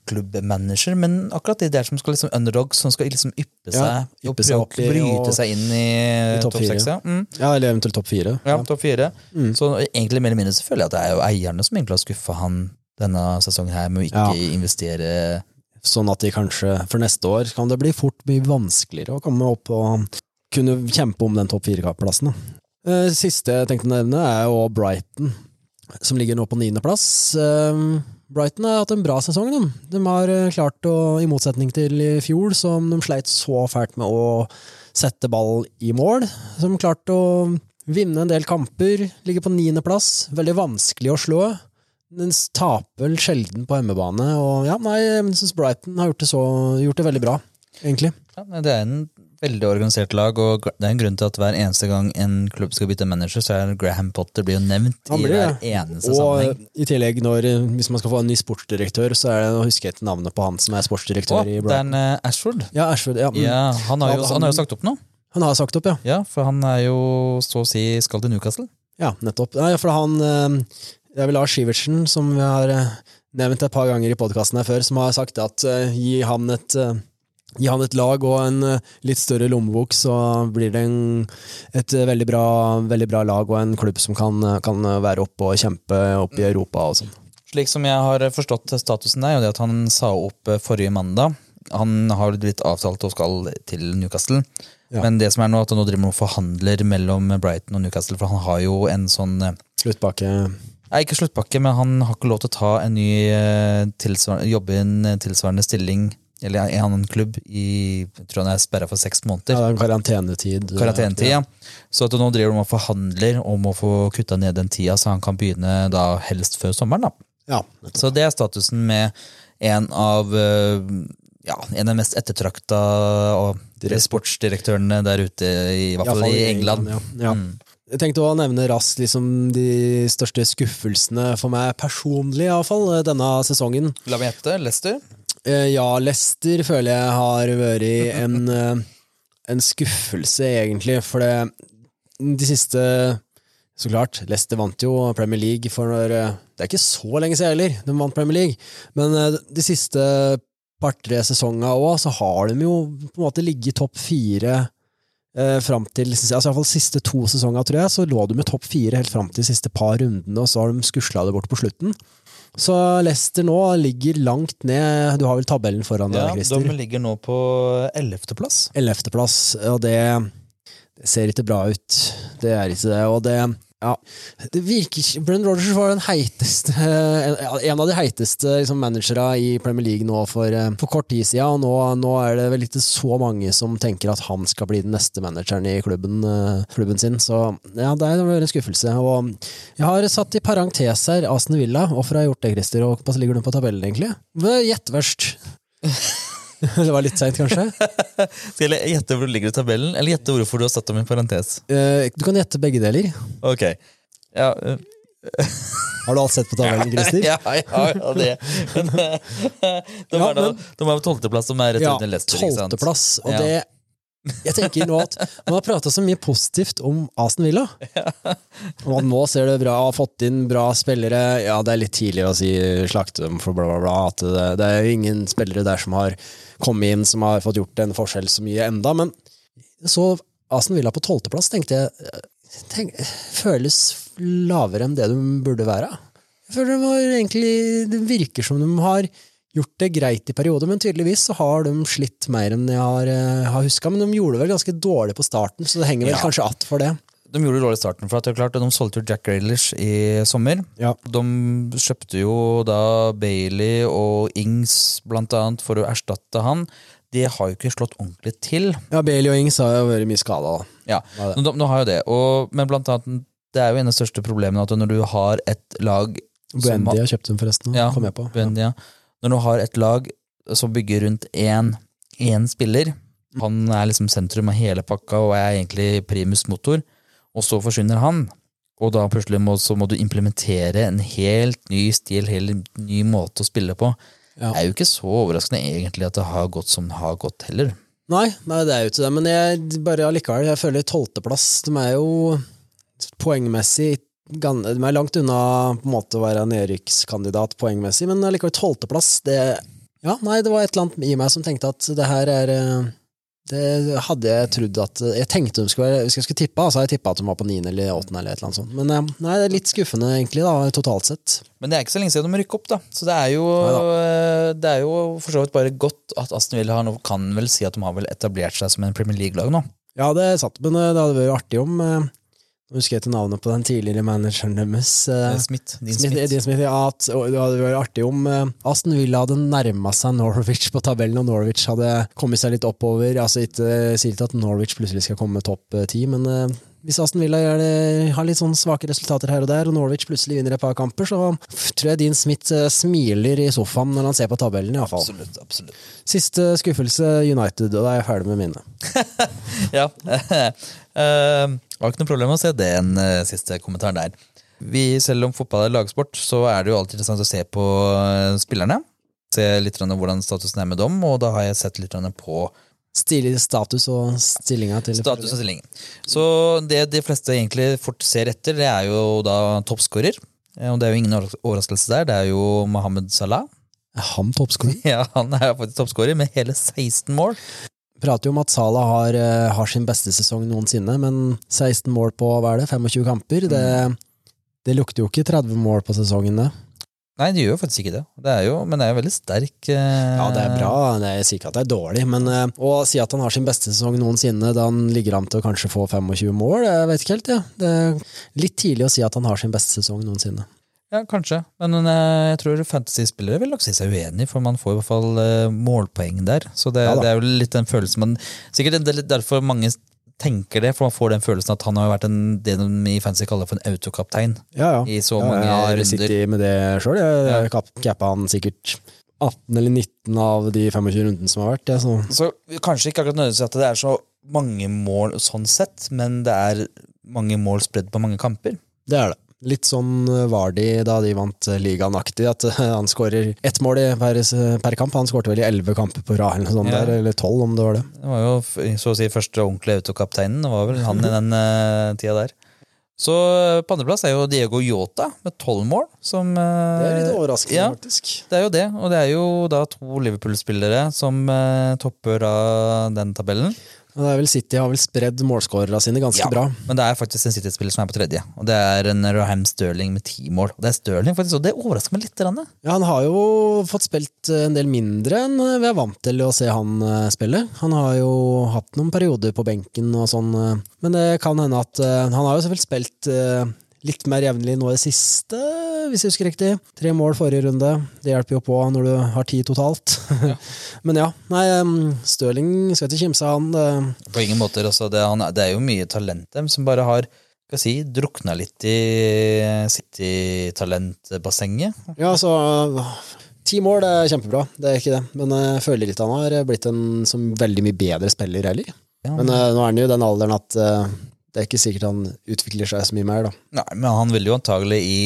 toppklubbmanager, men akkurat de der som skal liksom underdog, som skal liksom yppe seg Ja, og yppe seg prøve å bryte og- seg inn i, i topp top seks. Ja. Mm. Ja, eller eventuelt topp fire. Ja, topp fire. Mm. Så egentlig mer eller mindre så føler jeg at det er jo eierne som egentlig har skuffa han denne sesongen her med å ikke investere Sånn at de kanskje for neste år kan det bli fort mye vanskeligere å komme opp og kunne kjempe om den topp fire-plassen. Eh, Siste jeg tenkte å nevne, er jo Brighton, som ligger nå på niendeplass. Eh, Brighton har hatt en bra sesong. De, de har eh, klart å, i motsetning til i fjor, som de sleit så fælt med å sette ball i mål, som klarte å vinne en del kamper, ligger på niendeplass. Veldig vanskelig å slå. Den taper vel sjelden på hjemmebane, og ja, nei, jeg syns Brighton har gjort det, så, gjort det veldig bra, egentlig. ja, Det er en veldig organisert lag, og det er en grunn til at hver eneste gang en klubb skal bytte manager, så er Graham Potter blir jo nevnt blir, i hver det. eneste Og sammenheng. i tillegg, når, hvis man skal få en ny sportsdirektør, så er det, å husker jeg ikke navnet på han som er sportsdirektør oh, i Brighton. Dan eh, Ashford. Ja, Ashford. Ja, men, Ja, han har, jo, han- han har jo sagt opp nå. Han har sagt opp, ja. Ja, for han er jo så å si skal til Newcastle. Ja, nettopp. Ja, for han eh, Det er vel Lars Sivertsen, som vi har eh, nevnt et par ganger i podkasten her før, som har sagt at uh, gi han et uh, Gi han et lag og en uh, litt større lommebok, så blir det en, et veldig bra, veldig bra lag og en klubb som kan, kan være oppe og kjempe opp i Europa og sånn. Slik som jeg har forstått statusen der, er det at han sa opp forrige mandag. Han har blitt avtalt og skal til Newcastle. Ja. Men det som er nå, at han nå driver med og forhandler mellom Brighton og Newcastle, for han har jo en sånn Sluttpakke Nei, ikke sluttpakke, men han har ikke lov til å ta en ny eh, jobbe i en eh, tilsvarende stilling eller en annen klubb i jeg tror han er sperra for seks måneder. Ja, det er en karantenetid. Karantenetid, ja. Så nå driver de og forhandler om å få kutta ned den tida, så han kan begynne da helst før sommeren. da. Ja. Så det er statusen med en av eh, ja, en av de mest ettertrakta sportsdirektørene der ute, i hvert fall i England. ja. Ja. Mm. Jeg tenkte å nevne raskt liksom, de største skuffelsene for meg personlig, iallfall, denne sesongen. La meg gjette. Leicester. Eh, Ja, Leicester føler jeg har vært en, <laughs> eh, en skuffelse, egentlig, for det, de siste Så klart, Leicester vant jo Premier League for når, Det er ikke så lenge siden heller, de vant Premier League, men eh, de siste par-tre sesongene òg, så har de jo på en måte ligget topp fire eh, fram til altså i hvert fall siste to sesonger, tror jeg, så lå de med topp fire helt fram til de siste par rundene, og så har de skusla det bort på slutten. Så Leicester nå ligger langt ned, du har vel tabellen foran deg, Ja, Christer? de ligger nå på ellevteplass. Ellevteplass, og det, det ser ikke bra ut. Det er ikke det, og det ja, det virker Brennan Rogers var den heiteste en, en av de heiteste liksom, managerne i Premier League nå for, eh, for kort tid siden, og nå, nå er det vel ikke så mange som tenker at han skal bli den neste manageren i klubben, eh, klubben sin, så ja, det er en skuffelse. Og jeg har satt i parentes her Aston Villa. Hvorfor har jeg gjort det, Christer? Og hva ligger du på tabellen, egentlig? Gjett først. <laughs> <laughs> det var litt seint, kanskje? <laughs> Skal jeg gjette hvor du ligger i tabellen, eller gjette hvorfor du har satt dem i parentes? Uh, Du kan gjette begge deler. Ok. Ja, øh, <laughs> Har du alt sett på tabellen, Christer? ja, ja, ja det. Men, øh, de Ja, da- men- de er på tolvteplass, som er rett under Leicester. Ja, tolvteplass. Og det Jeg tenker nå at man har prata så mye positivt om Aston Villa. Og at nå ser det bra, har fått inn bra spillere. Ja, det er litt tidlig å si slakte dem for bla, bla, bla. At det, det er jo ingen spillere der som har kommet inn som har fått gjort en forskjell så mye enda. Men så Aston Villa på tolvteplass, tenkte jeg tenk, føles lavere enn det de burde være. Jeg føler de har egentlig, Det virker som de har gjort det greit i perioder, men tydeligvis så har de slitt mer enn jeg har, eh, har huska. Men de gjorde det vel ganske dårlig på starten, så det henger vel Ja. kanskje att for det. De gjorde det dårlig i starten, for at det er klart at de solgte jo Jack Grealish i sommer. Ja. De kjøpte jo da Bailey og Ings blant annet for å erstatte han. Det har jo ikke slått ordentlig til. Ja, Bailey og Ings har jo vært mye skada, da. Ja, nå, nå har jo det. Og, men blant annet, det er jo en av de største problemene at når du har et lag Buendia har kjøpt dem forresten, Ja, kom jeg på. Buendia. Når du har et lag som bygger rundt én, én spiller, han er liksom sentrum av hele pakka og er egentlig primus motor, og så forsvinner han, og da plutselig må, så må du implementere en helt ny stil, helt ny måte å spille på. Ja. Det er jo ikke så overraskende egentlig at det har gått som det har gått heller. Nei, nei, det er jo ikke det, men jeg bare allikevel, jeg føler tolvteplass, de er jo poengmessig De er langt unna på en måte å være nedrykkskandidat poengmessig, men allikevel tolvteplass, det Ja, nei, det var et eller annet i meg som tenkte at det her er eh, Det hadde jeg trodd at Jeg tenkte de skulle være Hvis jeg skulle tippe, så hadde jeg tippa at de var på niende eller åttende eller et eller annet sånt. Men eh, nei, det er litt skuffende, egentlig, da, totalt sett. Men det er ikke så lenge siden de rykket opp, da. Så det er jo, det er jo for så vidt bare godt at Aston Villa nå kan vel si at de har vel etablert seg som en Premier League-lag nå. Ja, det er sant, men eh, det hadde vært artig om eh, husker jeg ikke navnet på den tidligere manageren deres. eh, Smith. Smith, Smith. Smith, ja, at, og det hadde vært artig om eh, Aston Villa hadde nærma seg Norwich på tabellen, og Norwich hadde kommet seg litt oppover. Altså ikke eh, sier ikke at Norwich plutselig skal komme topp eh, ti, men eh, hvis Aston Villa det, har litt sånn svake resultater her og der, og Norwich plutselig vinner et par kamper, så tror jeg Dean Smith eh, smiler i sofaen når han ser på tabellen, iallfall. Absolutt. absolutt. Siste skuffelse United, og da er jeg ferdig med mine. <laughs> Ja. uh, <laughs> har ikke noe problem med å se den en eh, siste kommentaren der. Vi, selv om fotball er lagsport, så er det jo alltid interessant å se på eh, spillerne. Se litt hvordan statusen er med dem, og da har jeg sett litt på Stilig status og stillinga til status og stilling. Så det de fleste egentlig fort ser etter, det er jo da toppskårer. Eh, Og det er jo ingen overraskelse der. Det er jo Mohammed Salah. Er han toppskårer? <laughs> Ja, Han er faktisk toppskårer med hele 16 mål. Prater jo om at Sala har, eh, har sin beste sesong noensinne, men 16 mål på hva er det, 25 kamper, det, det lukter jo ikke 30 mål på sesongen, det. Nei, det gjør jo faktisk ikke det. det er jo, men det er jo veldig sterk. eh, Ja, det er bra, Jeg er sier ikke at det er dårlig, men eh, å si at han har sin beste sesong noensinne da han ligger an til å kanskje få 25 mål, jeg vet ikke helt, ja. Det er litt tidlig å si at han har sin beste sesong noensinne. Ja, kanskje. Men eh, jeg tror fantasy-spillere vil nok si seg uenig, for man får i hvert fall eh, målpoeng der. Så det, Ja det er jo litt den følelsen man Sikkert det er litt derfor mange tenker det, for man får den følelsen at han har vært en, det de i fantasy kaller for en autokaptein Ja, ja. i så ja, mange jeg har runder. sittet med det sjøl, jeg, Ja. cappa han sikkert 18 eller 19 av de 25 rundene som har vært, Ja, så Så kanskje ikke akkurat nødvendigvis at det er så mange mål sånn sett, men det er mange mål spredd på mange kamper. Det er det. Litt sånn var de da de vant ligaen aktig, at eh, han skårer ett mål per, per kamp. Han skårte vel i elleve kamper på rad, eller Ja. der, eller tolv, om det var det. Det var jo så å si første ordentlige autokapteinen. Det var vel han i den uh, tida der. Så eh, på andreplass er jo Diego Yota med tolv mål. Som, uh, Det er litt overraskende, ja. faktisk. Det er jo det, og det er jo da to Liverpool-spillere som uh, topper av den tabellen. Det er vel City har vel spredd målskårerne sine ganske Ja. bra. Men det er faktisk en City-spiller som er på tredje, og det er en Raham Sterling med ti mål. Og det er Sterling faktisk, og det overrasker meg litt. grann. Ja, Han har jo fått spilt eh, en del mindre enn eh, vi er vant til å se han eh, spille. Han har jo hatt noen perioder på benken og sånn, men det kan hende at Han har jo selvfølgelig spilt litt mer jevnlig nå i det siste, hvis jeg husker riktig. Tre mål forrige runde. Det hjelper jo på når du har ti totalt. <laughs> men ja, nei, eh, Stirling skal ikke kimse av han. På ingen måter. Altså, det, han, det er jo mye talent dem som bare har skal si, drukna litt i City-talentbassenget. Ja, så øh, Ti mål det er kjempebra, det er ikke det. Men jeg føler litt han har blitt en som veldig mye bedre spiller heller. Ja. Men men nå er han jo i den alderen at øh, det er ikke sikkert han utvikler seg så mye mer, da. Nei, men han ville jo antagelig i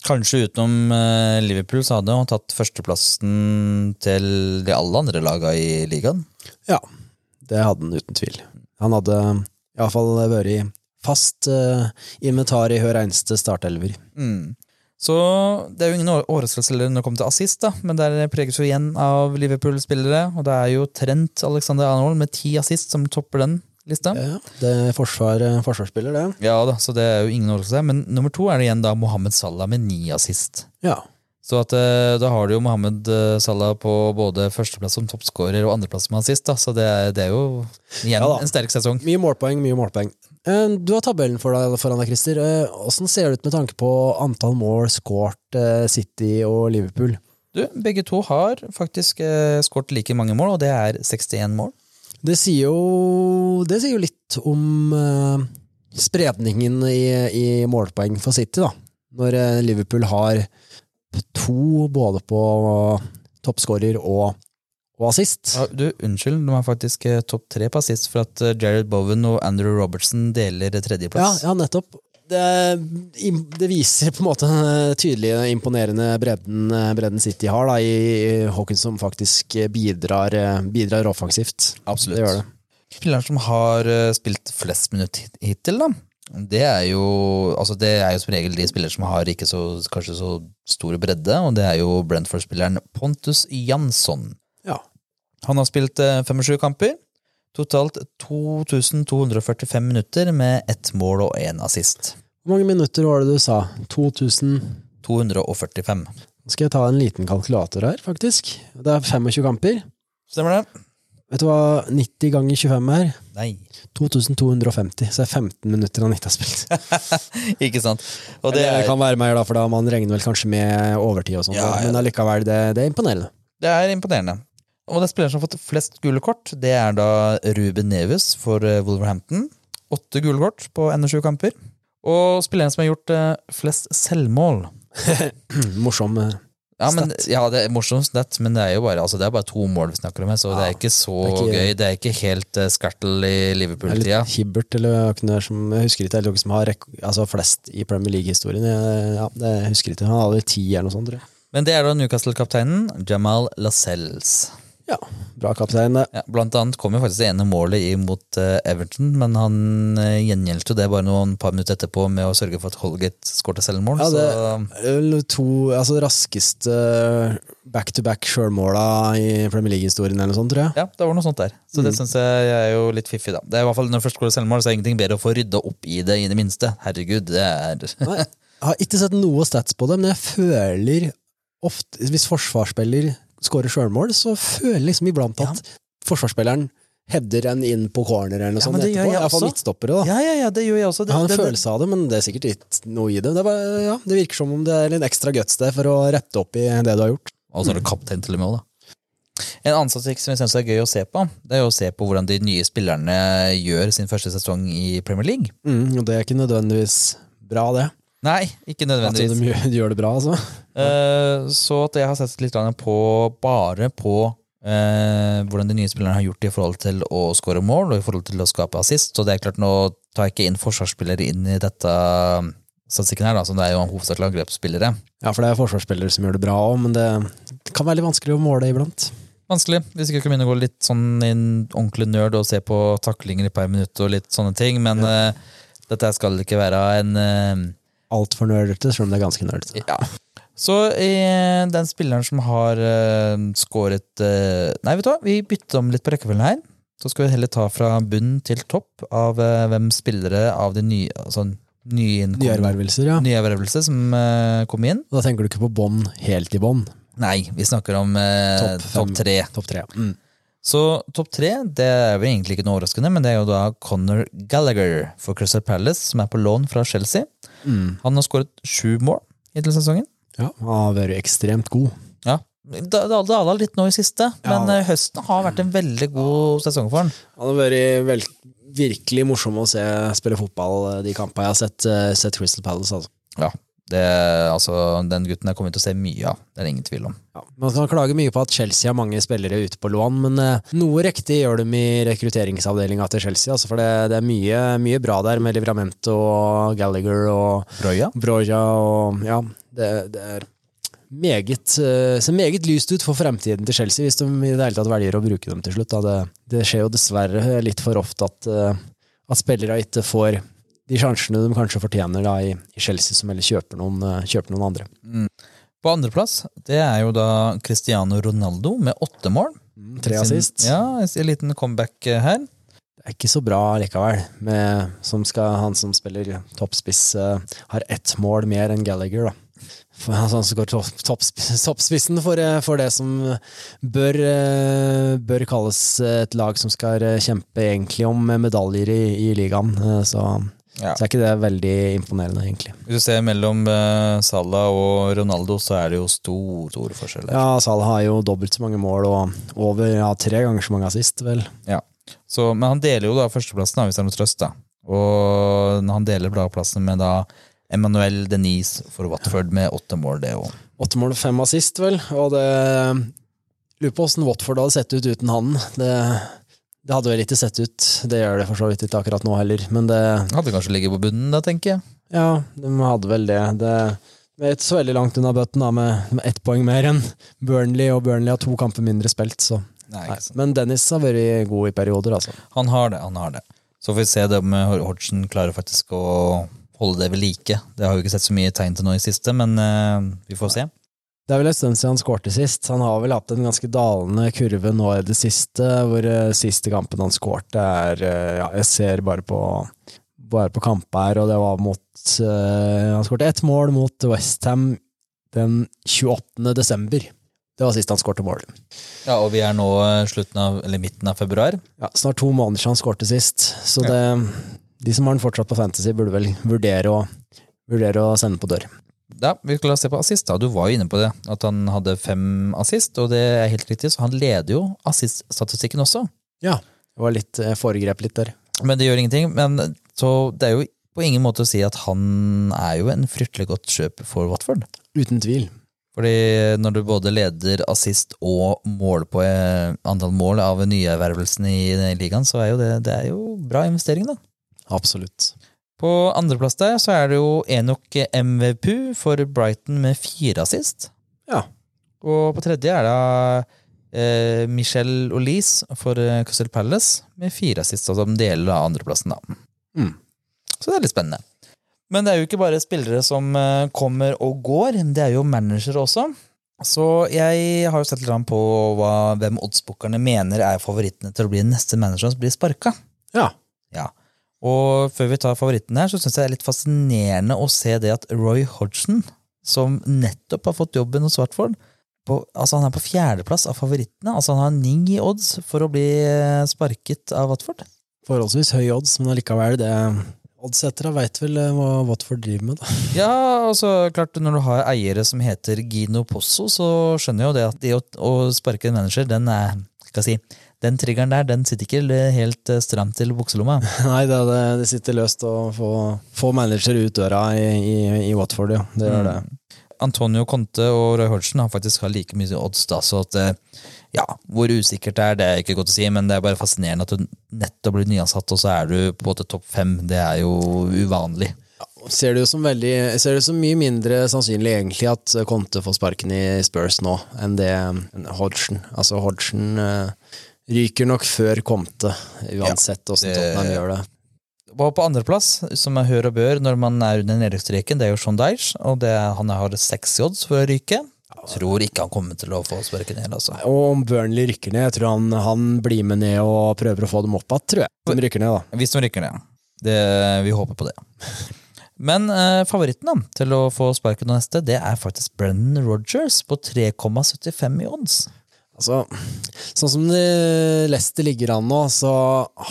Kanskje utenom eh, Liverpool så hadde han tatt førsteplassen til de alle andre laga i ligaen. Ja, det hadde han uten tvil. Han hadde iallfall vært fast uh, inventar i hver eneste startelver. Mm. Så det er jo ingen overraskelse når det kommer til assist, da, men der preges jo igjen av Liverpool-spillere. Og det er jo Trent Alexander Arnold med ti assist som topper den lista. Ja, det er forsvar, øh, forsvarsspiller, det. Ja da, så det er jo ingen overraskelse. Men nummer to er det igjen da Mohammed Salah med ni assist. Ja. Så at, eh, da har du jo Mohammed eh, Salah på både førsteplass som toppskårer og andreplass som assist, da, så det er, det er jo igjen Ja en sterk sesong. Mye målpoeng, mye målpoeng. Eh, Du har tabellen for deg, foran deg, Christer. Eh, Åssen ser det ut med tanke på antall mål skåret eh, City og Liverpool? Du, begge to har faktisk eh, skåret like mange mål, og det er 61 mål. Det sier jo, det sier jo litt om uh, spredningen i, i målpoeng for City, da. Når eh, Liverpool har to både på toppskårer og, og assist. Ja, du, unnskyld, de har faktisk eh, topp tre på assist for at Jared Bowen og Andrew Robertson deler Ja, tredjeplass. ja, nettopp. Det, det viser på en måte den tydelige, imponerende bredden, eh, bredden City har da, i Hawkins, som faktisk bidrar, eh, bidrar offensivt. Absolutt. Det gjør det. Spilleren som har eh, spilt flest minutter hittil, da, Det er jo altså det er jo som regel de spillere som har ikke så, kanskje så stor bredde, og det er jo Brentford-spilleren Pontus Jansson. Ja. Han har spilt eh, 25 kamper. Totalt 2245 minutter med ett mål og én assist. Hvor mange minutter var det du sa? 2245. Nå skal jeg ta en liten kalkulator her, faktisk. Det er 25 kamper. Stemmer det? Vet du hva 90 ganger 25 er? Nei, 2250, så det er 15 minutter han ikke har spilt. <laughs> ikke sant. Og det det er, kan være mer, da, for da man regner vel kanskje med overtid og sånt, Ja, ja. men allikevel, det, det er imponerende. det er imponerende. Og er spilleren som har fått flest gule kort, det er da Ruben Neves for eh, Wolverhampton. Åtte gule kort på 21 kamper. Og spilleren som har gjort eh, flest selvmål. <clears throat> Morsom. stett. Ja, men, ja, det er morsomt stat, men det er jo bare, altså, det er bare to mål vi snakker om her, så det er ikke så det er ikke- gøy. Det er ikke helt uh, skartel i Liverpool-tida. Hibbert, eller noe som Jeg husker ikke, noen som har altså flest i Premier League-historien. Ja, det husker ikke. Han hadde ti eller noe sånt, tror jeg. Men det er da Newcastle-kapteinen Jamal Lascelles. Ja, bra kaptein, det. Ja, blant annet kom jo faktisk det ene målet imot eh, Everton, men han uh, gjengjeldte det bare noen par minutter etterpå med å sørge for at Holgate skårte selvmål. Ja, det- er To altså raskeste back-to-back sjølmåla i Premier League-historien, eller noe sånt, tror jeg. ja, det var noe sånt der. Så det Mm. syns jeg er jo litt fiffig, da. Det er i hvert fall Når først skårer selvmål, så er det ingenting bedre å få rydda opp i det i det minste. Herregud, det er <laughs> Nei, jeg har ikke sett noe stats på det, men jeg føler ofte Hvis forsvarsspiller skårer sjølmål, så føler jeg liksom iblant at forsvarsspilleren header en inn på corner eller noe Ja, sånt etterpå. Iallfall midtstoppere, da. Ja, ja, ja, det gjør jeg også. Det, Jeg har en det, det, følelse av det, men det er sikkert ikke noe i det. Det, er bare, ja, det virker som om det er en ekstra guts der for å rette opp i det du har gjort. Og så er det kaptein til og med også, da. En annen statistikk som jeg synes er gøy å se på, det er jo å se på hvordan de nye spillerne gjør sin første sesong i Premier League. Mm, og det er ikke nødvendigvis bra, det. Nei, ikke nødvendigvis. de gjør, de gjør det bra, altså. Uh, så at jeg har sett litt på bare på uh, hvordan de nye spillerne har gjort det i forhold til å skåre mål og i forhold til å skape assist. Så det er klart, nå tar jeg ikke inn forsvarsspillere inn i dette um, statistikken her, da, som det er jo hovedsakelig angrepsspillere. Ja, for det er forsvarsspillere som gjør det bra òg, men det kan være litt vanskelig å måle iblant. Vanskelig, hvis ikke jeg kan begynne å gå litt sånn inn ordentlig nerd og se på taklinger i per minutt og litt sånne ting, men eh, dette skal ikke være en Altfor nerdete, selv om det er ganske nerdete. Ja. Så eh, den spilleren som har uh, skåret uh, Nei, vet du hva, vi bytter om litt på rekkefølgen her. Så skal vi heller ta fra bunn til topp av uh, hvem spillere av de nye altså, Nyervervelser, ja. Nyervervelser som eh, kom inn. Da tenker du ikke på bånd helt i bånd. Nei, vi snakker om eh, Topp top tre. Top tre. Mm. Så topp tre det er vel egentlig ikke noe overraskende, men det er jo da Conor Gallagher for Crystal Palace, som er på lån fra Chelsea. Mm. Han har skåret sju mål hittil i sesongen. Ja, han har vært ekstremt god. Ja, det dala litt nå i siste, men ja. høsten har vært en veldig god sesong for han. Han har vært vel, virkelig morsom å se spille fotball eh, de kampene jeg har sett, eh, sett Crystal Palace. Altså. Ja, det, altså, den gutten jeg kommer til å se mye av, det er det ingen tvil om. Ja, man kan klage mye på at Chelsea har mange spillere ute på lån, men eh, noe riktig gjør de i rekrutteringsavdelinga til Chelsea. Altså, for det, det er mye, mye bra der med Livramento og Gallagher og Broja? Broja og Ja, det, det er meget, eh, ser meget lyst ut for fremtiden til Chelsea, hvis de i det hele tatt velger å bruke dem til slutt. Det, det skjer jo dessverre litt for ofte at, eh, at spillere ikke får de sjansene de kanskje fortjener da, i, i Chelsea, som heller kjøper noen, eh, kjøper noen andre. På andreplass, det er jo da Cristiano Ronaldo med åtte mål. Tre Sin- assist. Ja, en liten comeback eh, her. Det er ikke så bra likevel, med, som skal, han som spiller toppspiss, eh, har ett mål mer enn Gallagher, da. For, altså, han som går topp, toppsp- toppspissen for, eh, for det som bør, bør kalles et lag som skal kjempe egentlig om medaljer i, i ligaen. Så, Ja. så er ikke det veldig imponerende, egentlig. Hvis du ser mellom eh, Salah og Ronaldo, så er det jo stor, stor forskjell. der. Ja, Salah har jo dobbelt så mange mål og over ja, tre ganger så mange assist, vel. Så, men han deler jo da førsteplassen, hvis det er noe trøst. da. Og han deler bladplassen med da Emmanuel Denise for Watford med åtte mål, det òg. Åtte mål og fem assist, vel. Og det Lurer på åssen Watford hadde sett ut uten han. Det, det hadde vel ikke sett ut. Det gjør det for så vidt ikke akkurat nå heller, men det Hadde kanskje ligget på bunnen, da, tenker jeg. Ja, de hadde vel det. Det er ikke så veldig langt unna bøtten, da, med, med ett poeng mer enn Burnley, og Burnley har to kamper mindre spilt, så Nei, Nei. Men Dennis har vært god i perioder, altså. Han har det, han har det. Så får vi se det om Hodgson klarer faktisk å holde det ved like. Det har vi ikke sett så mye tegn til nå i siste, men uh, vi får se. Det er vel en stund siden han skårte sist. Han har vel hatt en ganske dalende kurve nå i det siste, hvor eh, siste kampen han skårte er eh, Ja, jeg ser bare på bare på kamp her, og det var mot uh, Han skårte ett mål mot Westham den 28. desember. Det var sist han skårte mål. Ja, og vi er nå slutten av, eller midten av februar. Ja, snart to måneder siden han skårte sist, så det, de som har den fortsatt på Fantasy, burde vel vurdere å, vurdere å sende på dør. Ja, vi skal se på assist. da. Du var jo inne på det, at han hadde fem assist, og det er helt riktig, så han leder jo assist-statistikken også. Ja, det var litt jeg foregrep litt der. Men det gjør ingenting. Men så det er jo på ingen måte å si at han er jo en fryktelig godt kjøp for Watford. Uten tvil. Fordi når du både leder assist og mål på eh, antall mål av nyervervelsen i i ligaen, så er jo det, det er jo bra investering, da. Absolutt. På andreplass der så er det jo Enok MVPU for Brighton med fire assist. Ja. Og på tredje er det eh, Michelle Olise for eh, Crystal Palace med fire assist, altså en deler av andreplassen, da. Mm. Så det er litt spennende. Men det er jo ikke bare spillere som eh, kommer og går, det er jo managere også. Så jeg har jo sett litt på hva, hvem oddsbookerne mener er favorittene til å bli neste manager som blir sparka. Ja. Og før vi tar favoritten her, så syns jeg det er litt fascinerende å se det at Roy Hodgson, som nettopp har fått jobben hos Watford, på, altså han er på fjerdeplass av favorittene. Altså han har ni odds for å bli eh, sparket av Watford. Forholdsvis høy odds, men allikevel, det Oddsettere veit vel eh, hva Watford driver med, da. <laughs> Ja, altså klart når du har eiere som heter Gino Posso, så skjønner jeg jo det at det å, å sparke en manager, den er skal jeg si, den triggeren der, den sitter ikke helt eh, stramt til bukselomma. <laughs> Nei, det, det, det sitter løst å få, få manager ut døra i, i, i Watford, ja. Det gjør det. Antonio Conte og Roy Hodgson har faktisk har like mye odds, da, så at eh, ja, hvor usikkert det er, det er ikke godt å si, men det er bare fascinerende at du nettopp blir nyansatt, og så er du på en måte topp fem. Det er jo uvanlig. Ser det jo som veldig Ser det som mye mindre sannsynlig egentlig at Conte får sparken i Spurs nå, enn det Hodgson. Altså, Hodgson eh, ryker nok før Comte, uansett åssen det- Tottenham gjør det. Og på andreplass, som jeg hører og bør når man er under nedrykksstreken, det er jo Sean Dyche, og det, han har seks odds for å ryke. Tror ikke han kommer til å få sparken ned, altså. Og om Burnley rykker ned, jeg tror han, han blir med ned og prøver å få dem opp igjen, tror jeg. De rykker ned, da. Hvis de rykker ned. Det, vi håper på det. <laughs> Men eh, favoritten da, til å få sparken neste, det er faktisk Brennan Rogers på 3,75 i odds. Altså, sånn som Leicester ligger an nå, så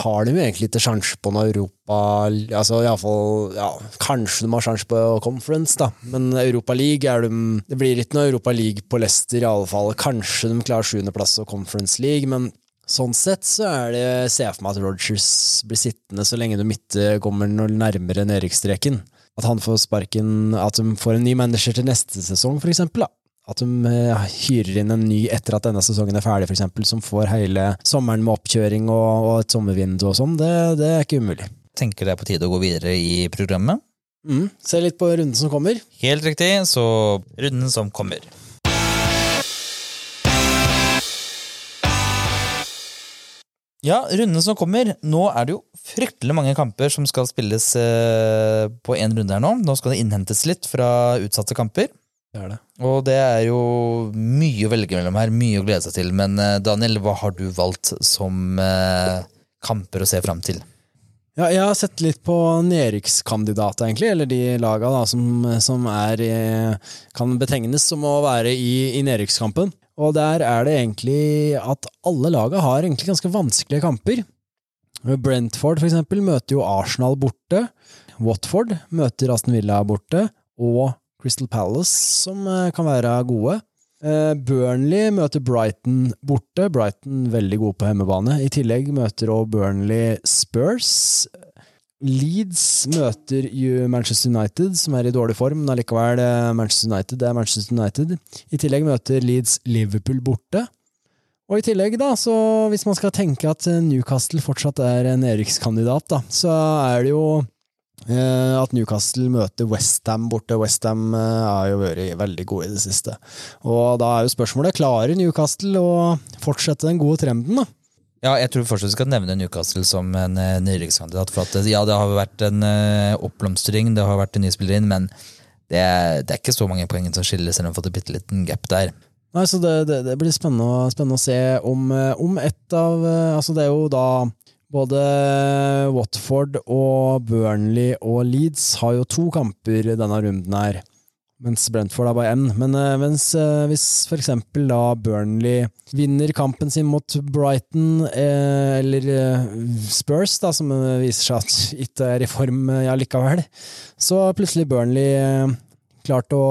har de jo egentlig ikke sjanse på noe Europa Altså iallfall ja, Kanskje de har sjanse på Conference, da, men Europa League er de Det blir ikke noe Europa League på Leicester, i alle fall. Kanskje de klarer sjuendeplass og Conference League, men sånn sett så er det ser jeg for meg at Rogers blir sittende så lenge de ikke kommer noe nærmere nedrykksstreken. At han får sparken At de får en ny manager til neste sesong, for eksempel. Da. At de eh, hyrer inn en ny etter at denne sesongen er ferdig, eksempel, som får hele sommeren med oppkjøring og, og et sommervindu og sånn. Det, det er ikke umulig. Tenker det er på tide å gå videre i programmet. Mm. Se litt på runden som kommer. Helt riktig, så runden som kommer. Ja, runden som kommer. Nå er det jo fryktelig mange kamper som skal spilles eh, på én runde her nå. Nå skal det innhentes litt fra utsatte kamper. Det er det. Og det er jo mye å velge mellom her, mye å glede seg til. Men eh, Daniel, hva har du valgt som eh, kamper å se fram til? Ja, jeg har sett litt på nedrykkskandidater, egentlig, eller de laga da, som, som er eh, kan betegnes som å være i, i nedrykkskampen. Og der er det egentlig at alle laga har egentlig ganske vanskelige kamper. Brentford, for eksempel, møter jo Arsenal borte. Watford møter Aston Villa borte. Og Crystal Palace, som eh, kan være gode. Eh, Burnley møter Brighton borte. Brighton veldig gode på hjemmebane. I tillegg møter også Burnley Spurs. Leeds møter Manchester United, som er i dårlig form, men allikevel eh, Manchester United det er Manchester United. I tillegg møter Leeds Liverpool borte. Og i tillegg, da, så hvis man skal tenke at Newcastle fortsatt er en erikskandidat, da, så er det jo at Newcastle møter Westham borte. Westham eh, har jo vært veldig gode i det siste. Og da er jo spørsmålet klarer Newcastle å fortsette den gode trenden, da? Ja, jeg tror fortsatt vi skal nevne Newcastle som en nyrikskandidat, nedrykkskandidat. For at ja, det har vært en eh, oppblomstring, det har vært en ny spiller inn, men det er, det er ikke så mange poeng som skiller, selv om vi har fått en bitte liten gap der. Nei, så det, det, det blir spennende, spennende å se om, eh, om ett av eh, Altså, det er jo da både Watford og Burnley og Leeds har jo to kamper denne runden her, mens Brentford har bare én. Men eh, mens, eh, hvis for eksempel da Burnley vinner kampen sin mot Brighton, eh, eller Spurs, da, som viser seg at ikke er i form likevel, så plutselig Burnley klart å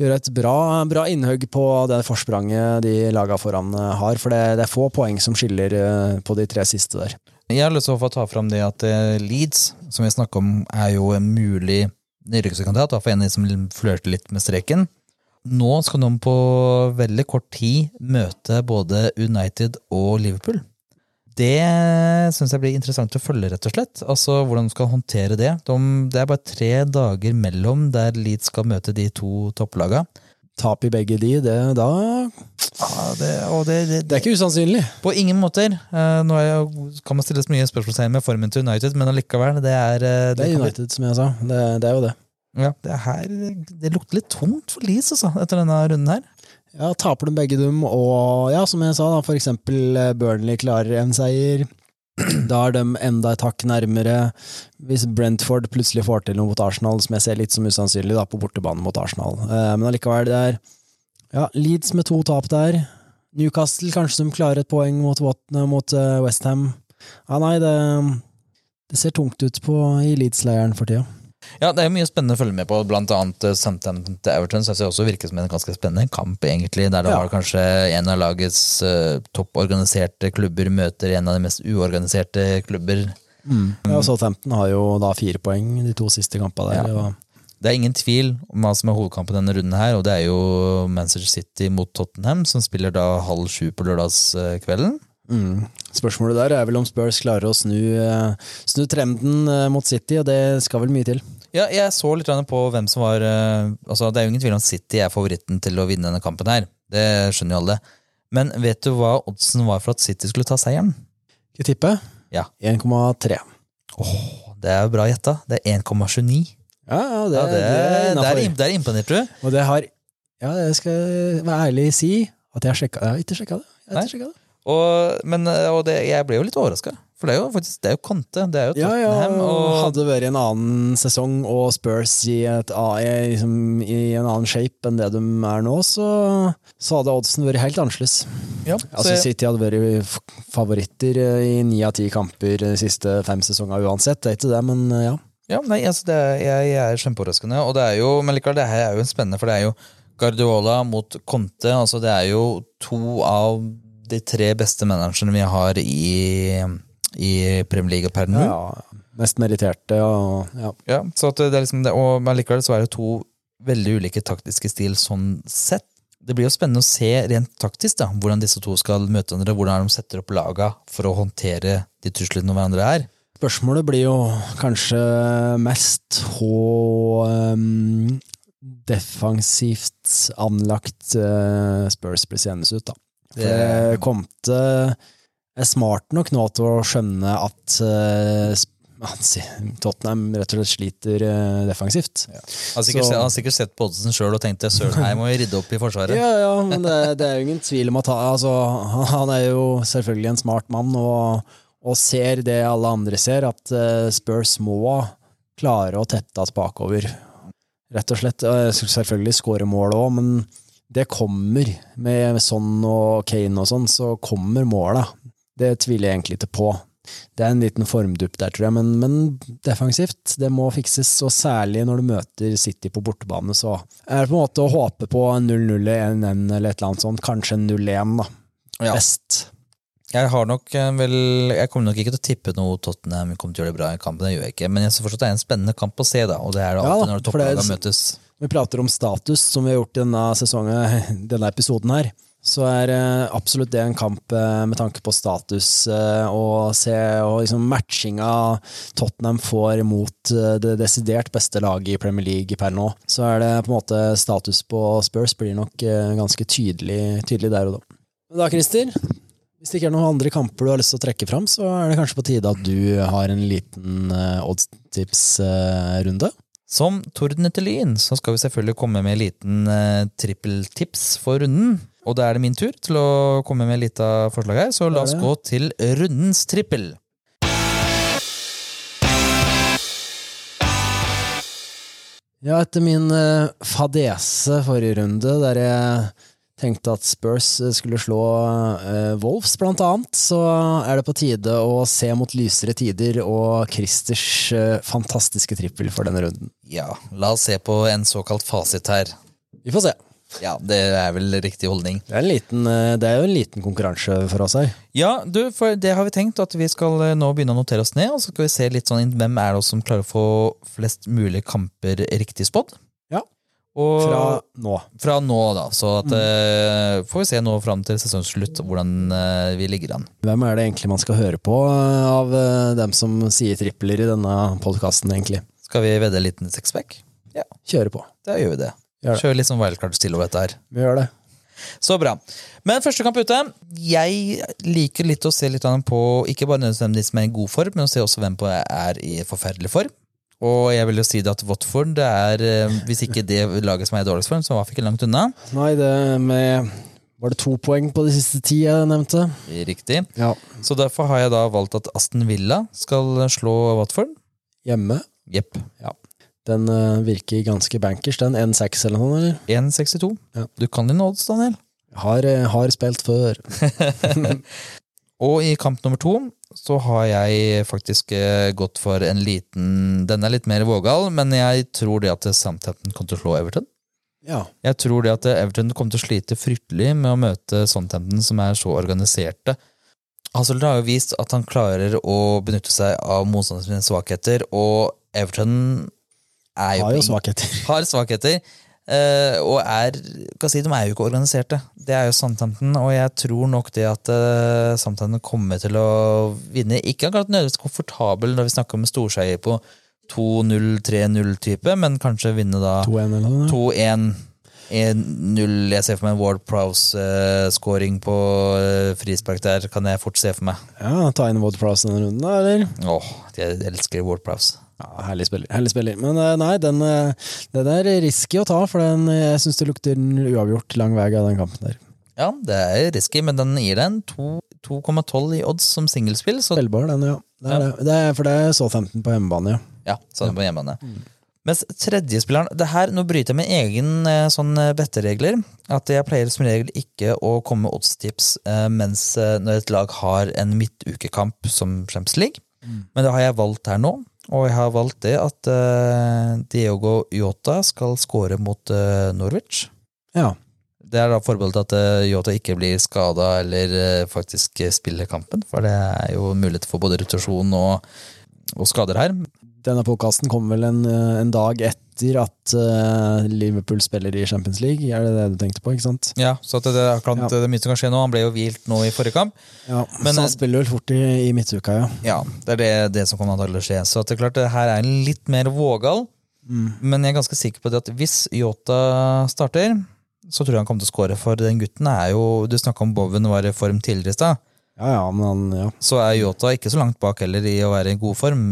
gjøre et bra, bra innhugg på det forspranget de laga foran eh, har, for det, det er få poeng som skiller eh, på de tre siste der. Jeg har lyst til å få ta fram det at eh, Leeds, som vi snakker om, er jo en mulig nedrykkskandidat, i hvert fall en som flørter litt med streken. Nå skal de på veldig kort tid møte både United og Liverpool. Det syns jeg blir interessant å følge, rett og slett. Altså Hvordan de skal håndtere det. De, det er bare tre dager mellom der Leeds skal møte de to topplaga. Tap i begge de, det, da Ja, det, det, det, Det er ikke usannsynlig. På ingen måter. Eh, nå kan man stille så mye spørsmålstegn med formen til United, men allikevel, det er eh, Det er United, United, som jeg sa. Det, det er jo det. Ja, det, er her, det lukter litt tungt for Leeds altså, etter denne runden her. Ja, Taper de begge dem, og ja, som jeg sa, da, for eksempel eh, Burnley klarer en seier. <clears throat> Da er de enda et hakk nærmere. Hvis Brentford plutselig får til noe mot Arsenal, som jeg ser litt som usannsynlig da, på bortebane mot Arsenal. Eh, Men allikevel, det er ja, Leeds med to tap der. Newcastle kanskje som klarer et poeng mot, Wat- mot eh, Westham. Ja, nei, det, det ser tungt ut på, i Leeds-leiren for tida. Ja, det er mye spennende å følge med på, blant annet eh, Southampton til Everton. Synes jeg også virker som en ganske spennende kamp, egentlig, der det Ja. var kanskje en av lagets uh, topporganiserte klubber møter en av de mest uorganiserte klubber. Ja, Southampton har jo da fire poeng de to siste kampene der. Ja. og Det er ingen tvil om hva som er hovedkampen denne runden her, og det er jo Manchester City mot Tottenham, som spiller da halv sju på lørdagskvelden. Mm. Spørsmålet der er vel om Spurs klarer å snu, eh, snu trenden mot City, og det skal vel mye til. Ja, jeg så litt på hvem som var eh, altså Det er jo ingen tvil om City er favoritten til å vinne denne kampen her. Det skjønner jo alle. Men vet du hva oddsen var for at City skulle ta seieren? Skal jeg tippe? Ja. 1,3. Det er jo bra gjetta. Det er 1,29. Ja, ja, det, Ja, det, det er der, innafor. im- du. Og det har Ja, jeg skal være ærlig si at jeg sjekka Jeg har ikke sjekka det. Jeg har ikke det. Og, men, eh, og det, jeg ble jo litt overraska. For det er jo faktisk det er jo Conte. Det er jo Ja, ja, Tottenham. og, hadde det vært en annen sesong og Spurs i, et, liksom, i en annen shape enn det de er nå, så, så hadde oddsen vært helt annerledes. ja, Altså, så jeg, City hadde vært favoritter eh, i ni av ti kamper de siste fem sesongene uansett, det er ikke det, men eh, ja. ja, nei, altså det, er- jeg, jeg er kjempeoverraskende. Og det er jo, men likevel, det her er jo spennende, for det er jo Guardiola mot Conte. altså Det er jo to av de tre beste managerne vi har i, i Premier League per nå. ja. Mest meritterte og ja. Ja, så det er liksom det, og men likevel så er det to veldig ulike taktiske stil sånn sett. Det blir jo spennende å se rent taktisk da, hvordan disse to skal møte hverandre, hvordan de setter opp laga for å håndtere de truslene hverandre er. Spørsmålet blir jo kanskje mest hvor um, defensivt anlagt uh, Spurs blir seende ut, da. For Det- Comte er smart nok nå til å skjønne at eh, Tottenham rett og slett sliter defensivt. defensivt. Han har sikkert, han har sikkert sett på oddsen sjøl og tenkte søren, her må vi rydde opp i forsvaret. Ja, ja, men det, det er jo ingen tvil om at altså, han- er jo selvfølgelig en smart mann og, og ser det alle andre ser, at eh, Spurs må klare å tette oss bakover. Rett og slett. Eh, Selvfølgelig skåre mål òg, men det kommer. Med sånn og Kane og sånn, så kommer måla. Det tviler jeg egentlig ikke på. Det er en liten formdupp der, tror jeg, men, men defensivt, det må fikses. Og særlig når du møter City på bortebane, så er det på en måte å håpe på 0-0, 1-1 eller et eller annet sånt. Kanskje 0-1, da. Ja. Best. Jeg har nok eh, vel Jeg kommer nok ikke til å tippe noe Tottenham kommer til å gjøre det bra i kampen, det gjør jeg ikke. Men jeg synes fortsatt det er en spennende kamp å se, da. Og det er det alltid ja, når topplagene møtes. Vi prater om status, som vi har gjort i denne sesongen, <laughs> denne episoden her. Så er eh, absolutt det en kamp eh, med tanke på status eh, og se og liksom matchinga Tottenham får mot eh, det desidert beste laget i Premier League per nå. Så er det på en måte status på Spurs blir nok eh, ganske tydelig, tydelig der og da. Men da, Christer, Hvis det ikke er noen andre kamper du har lyst til å trekke fram, så er det kanskje på tide at du har en liten oddstipsrunde. Som torden etter lyn så skal vi selvfølgelig komme med en liten trippeltips for runden. Og da er det min tur til å komme med et lite forslag her, så la oss gå til rundens trippel. Ja, etter min eh, fadese forrige runde, der jeg tenkte at Spurs skulle slå eh, Wolves, blant annet, så er det på tide å se mot lysere tider og Christers eh, fantastiske trippel for denne runden. Ja, la oss se på en såkalt fasit her. Vi får se. Ja, det er vel riktig holdning. Det er, en liten, eh, det er jo en liten konkurranse for oss her. Ja, du, for det har vi tenkt at vi skal eh, nå begynne å notere oss ned, og så skal vi se litt sånn hvem er det oss som klarer å få flest mulig kamper riktig spådd. Ja. Og Fra fra, nå. nå, da. Så at, eh, får vi se nå fram til sesongslutt hvordan vi ligger an. Hvem er det egentlig man skal høre på av dem som sier tripler i denne podkasten, egentlig? Skal vi vedde en liten sexpack? Kjøre på. Da gjør vi det. Det. Litt sånn wildcard-stil over dette her. Vi gjør det. Så bra. Men første kamp ute. Jeg liker litt å se litt på ikke bare nødvendigvis med god form, men å se også hvem på er i forferdelig form. Og jeg vil jo si det at Watford det er, eh, hvis ikke det laget som er i dårligst form, så var vi ikke langt unna. Nei, det med Var det to poeng på de siste ti jeg nevnte? Riktig. Ja. Så derfor har jeg da valgt at Aston Villa skal slå Watford. Hjemme. Jepp. Den eh, virker ganske bankers, den. 1-6 eller noe, eller? 1,62. Ja. Du kan dine odds, Daniel. Har, eh, har spilt før. <laughs> <laughs> Og i kamp nummer to så har jeg faktisk eh, gått for en liten Den er litt mer vågal, men jeg tror det at Southampton kommer til å slå Everton. Ja. Jeg tror det at Everton kommer til å slite fryktelig med å møte Southampton, som er så organiserte. Hazard har jo vist at han klarer å benytte seg av motstanderens svakheter, og Everton er jo Har jo svakheter. <laughs> har svakheter. Uh, og er kan si, De er jo ikke organiserte. Det er jo Southampton, og jeg tror nok det at uh, Southampton kommer til å vinne. Ikke akkurat nødvendigvis komfortabel når vi snakker om storseier på 2-0-3-0-type, men kanskje vinne da 2-1 eller noe. 2-1. 1-0. Jeg ser for meg en Ward Prowse-scoring på uh, frispark der. Kan jeg fort se for meg. Ja, ta inn Ward Prowse denne runden, da, eller? Åh, jeg elsker Ward Prowse. Ja, herlig spiller. herlig spiller. Men eh, nei, den, eh, den er risky å ta, for den, eh, jeg syns det lukter uavgjort lang vei av den kampen der. Ja, det er risky, men den gir deg en 2,12 i odds som singelspill, så Spillbar, den, ja. Det er, Ja. Det. Er, for det er Southampton på hjemmebane, ja. Ja, sånn på hjemmebane. Mens tredjespilleren det her, Nå bryter jeg med egen sånn betteregler. At jeg pleier som regel ikke å komme med oddstips mens når et lag har en midtukekamp som Champions League. Men det har jeg valgt her nå, og jeg har valgt det at uh, Diogo Yota skal score mot uh, Norwich. Ja. Det er da forbeholdt at uh, Yota ikke blir skada eller eh, faktisk spiller kampen, for det er jo mulighet for både rotasjon og, og skader her. Denne podkasten kommer vel en, eh, en dag etter at uh, Liverpool spiller i Champions League, er det det du tenkte på, ikke sant? Ja, så at det, er akkurat, Ja. det mye som kan skje nå. Han ble jo hvilt nå i forrige kamp. Ja, Men, så eh, han spiller vel fort i, i midtuka, ja. Ja, Det er det, det som kommer til å skje. Så at det er klart det her er litt mer vågal. Men jeg er ganske sikker på det at hvis Yota starter, så tror jeg han kommer til å score. For den gutten er jo Du snakka om Bowen var i form tidligere i stad. Ja, ja, men han, ja. Så er Yota ikke så langt bak heller i å være i god form.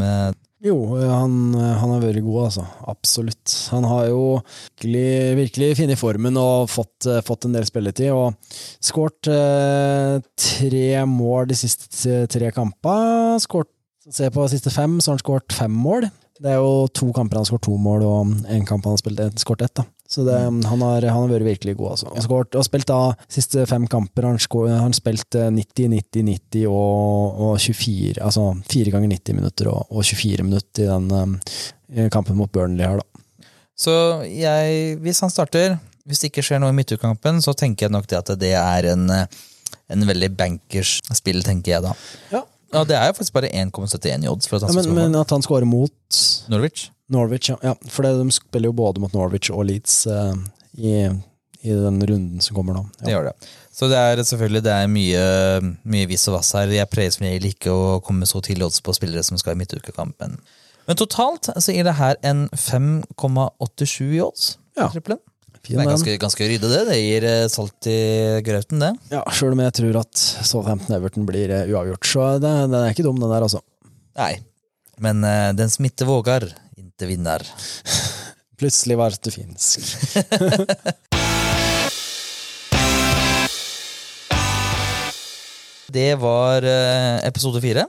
Jo, han, han har vært god, altså. Absolutt. Han har jo virkelig, virkelig funnet formen og fått, eh, fått en del spilletid. Og skåret eh, tre mål de siste tre kampene. Skåret, se på de siste fem, så har han skåret fem mål. Det er jo to kamper han har skåret to mål, og én kamp han har skåret ett. da. Så det, han, har, han har vært virkelig god, altså. Han skåret, og spilt da siste fem kamper. Han har han spilt eh, 90, 90, 90 og, og 24, altså fire ganger 90 minutter og, og 24 minutter i den um, kampen mot Burnley her, da. Så jeg, hvis han starter, hvis det ikke skjer noe i midtukampen, så tenker jeg nok det at det er en, eh, en veldig bankers spill, tenker jeg da. Ja. Ja, det er jo faktisk bare 1,71 i odds. at Ja, men, men at han skårer mot Norwich. Norwich, ja. ja for det, de spiller jo både mot Norwich og Leeds eh, i, i den runden som kommer nå. Det gjør det. Så det er selvfølgelig det er mye, mye viss og vass her. Jeg pleier som regel ikke å komme så tidlig odds på spillere som skal i midtukekampen. Men totalt så gir det her en 5,87 i odds. Ja. Triplen. Fin Det er ganske, ganske ryddig, det. Det gir eh, salt i grøten, det. Ja, Sjøl om jeg tror at Southampton Everton blir eh, uavgjort, så den er ikke dum, den der, altså. Nei. Men uh, den smitte vågar, ikke vinner. <laughs> Plutselig var det finsk. <laughs> Det var eh, episode fire.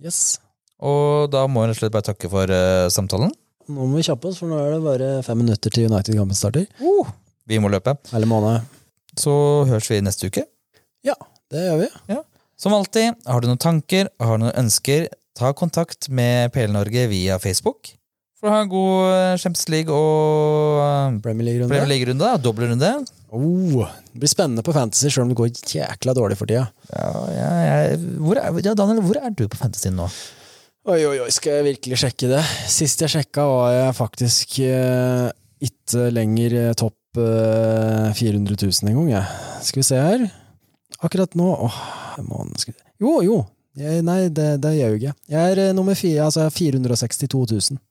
Yes. Og da må jeg rett og slett bare takke for eh, samtalen. Nå må vi kjappe oss, for nå er det bare fem minutter til United-kampen starter. Vi må løpe. Eller måned. Så høres vi neste uke. Ja, det gjør vi. Som alltid, har du noen tanker, har du noen ønsker, ta kontakt med PL Norge via Facebook. For å ha en god eh, Champions League og eh, Premier League-runde. Premier League-runde. Oh, det blir spennende på Fantasy, sjøl om det går jækla dårlig for tida. Ja, ja, jeg, hvor er, ja, Daniel, hvor er du på Fantasy nå? Oi, oi, oi, skal jeg virkelig sjekke det? Sist jeg sjekka, var jeg faktisk eh, ikke lenger eh, topp eh, 400 000 en gang, jeg. Skal vi se her. Akkurat nå Åh, jeg må skal... Jo, jo. Jeg, nei, det, det gjør jeg ikke. Jeg er eh, nummer fire, altså 462 000.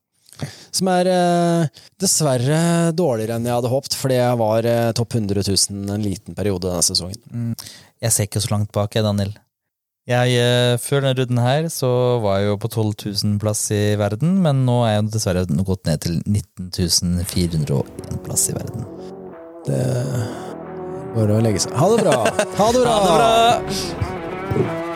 Som er eh, dessverre dårligere enn jeg hadde håpet, fordi jeg var eh, topp 100 000 en liten periode denne sesongen. Jeg ser ikke så langt bak, jeg, Daniel. Jeg, eh, før denne runden her så var jeg jo på 12 000 plass i verden, men nå er jeg dessverre gått ned til 19 401 plass i verden. Det Bare å legge seg. Ha det bra! Ha det bra! <laughs> Ha det bra!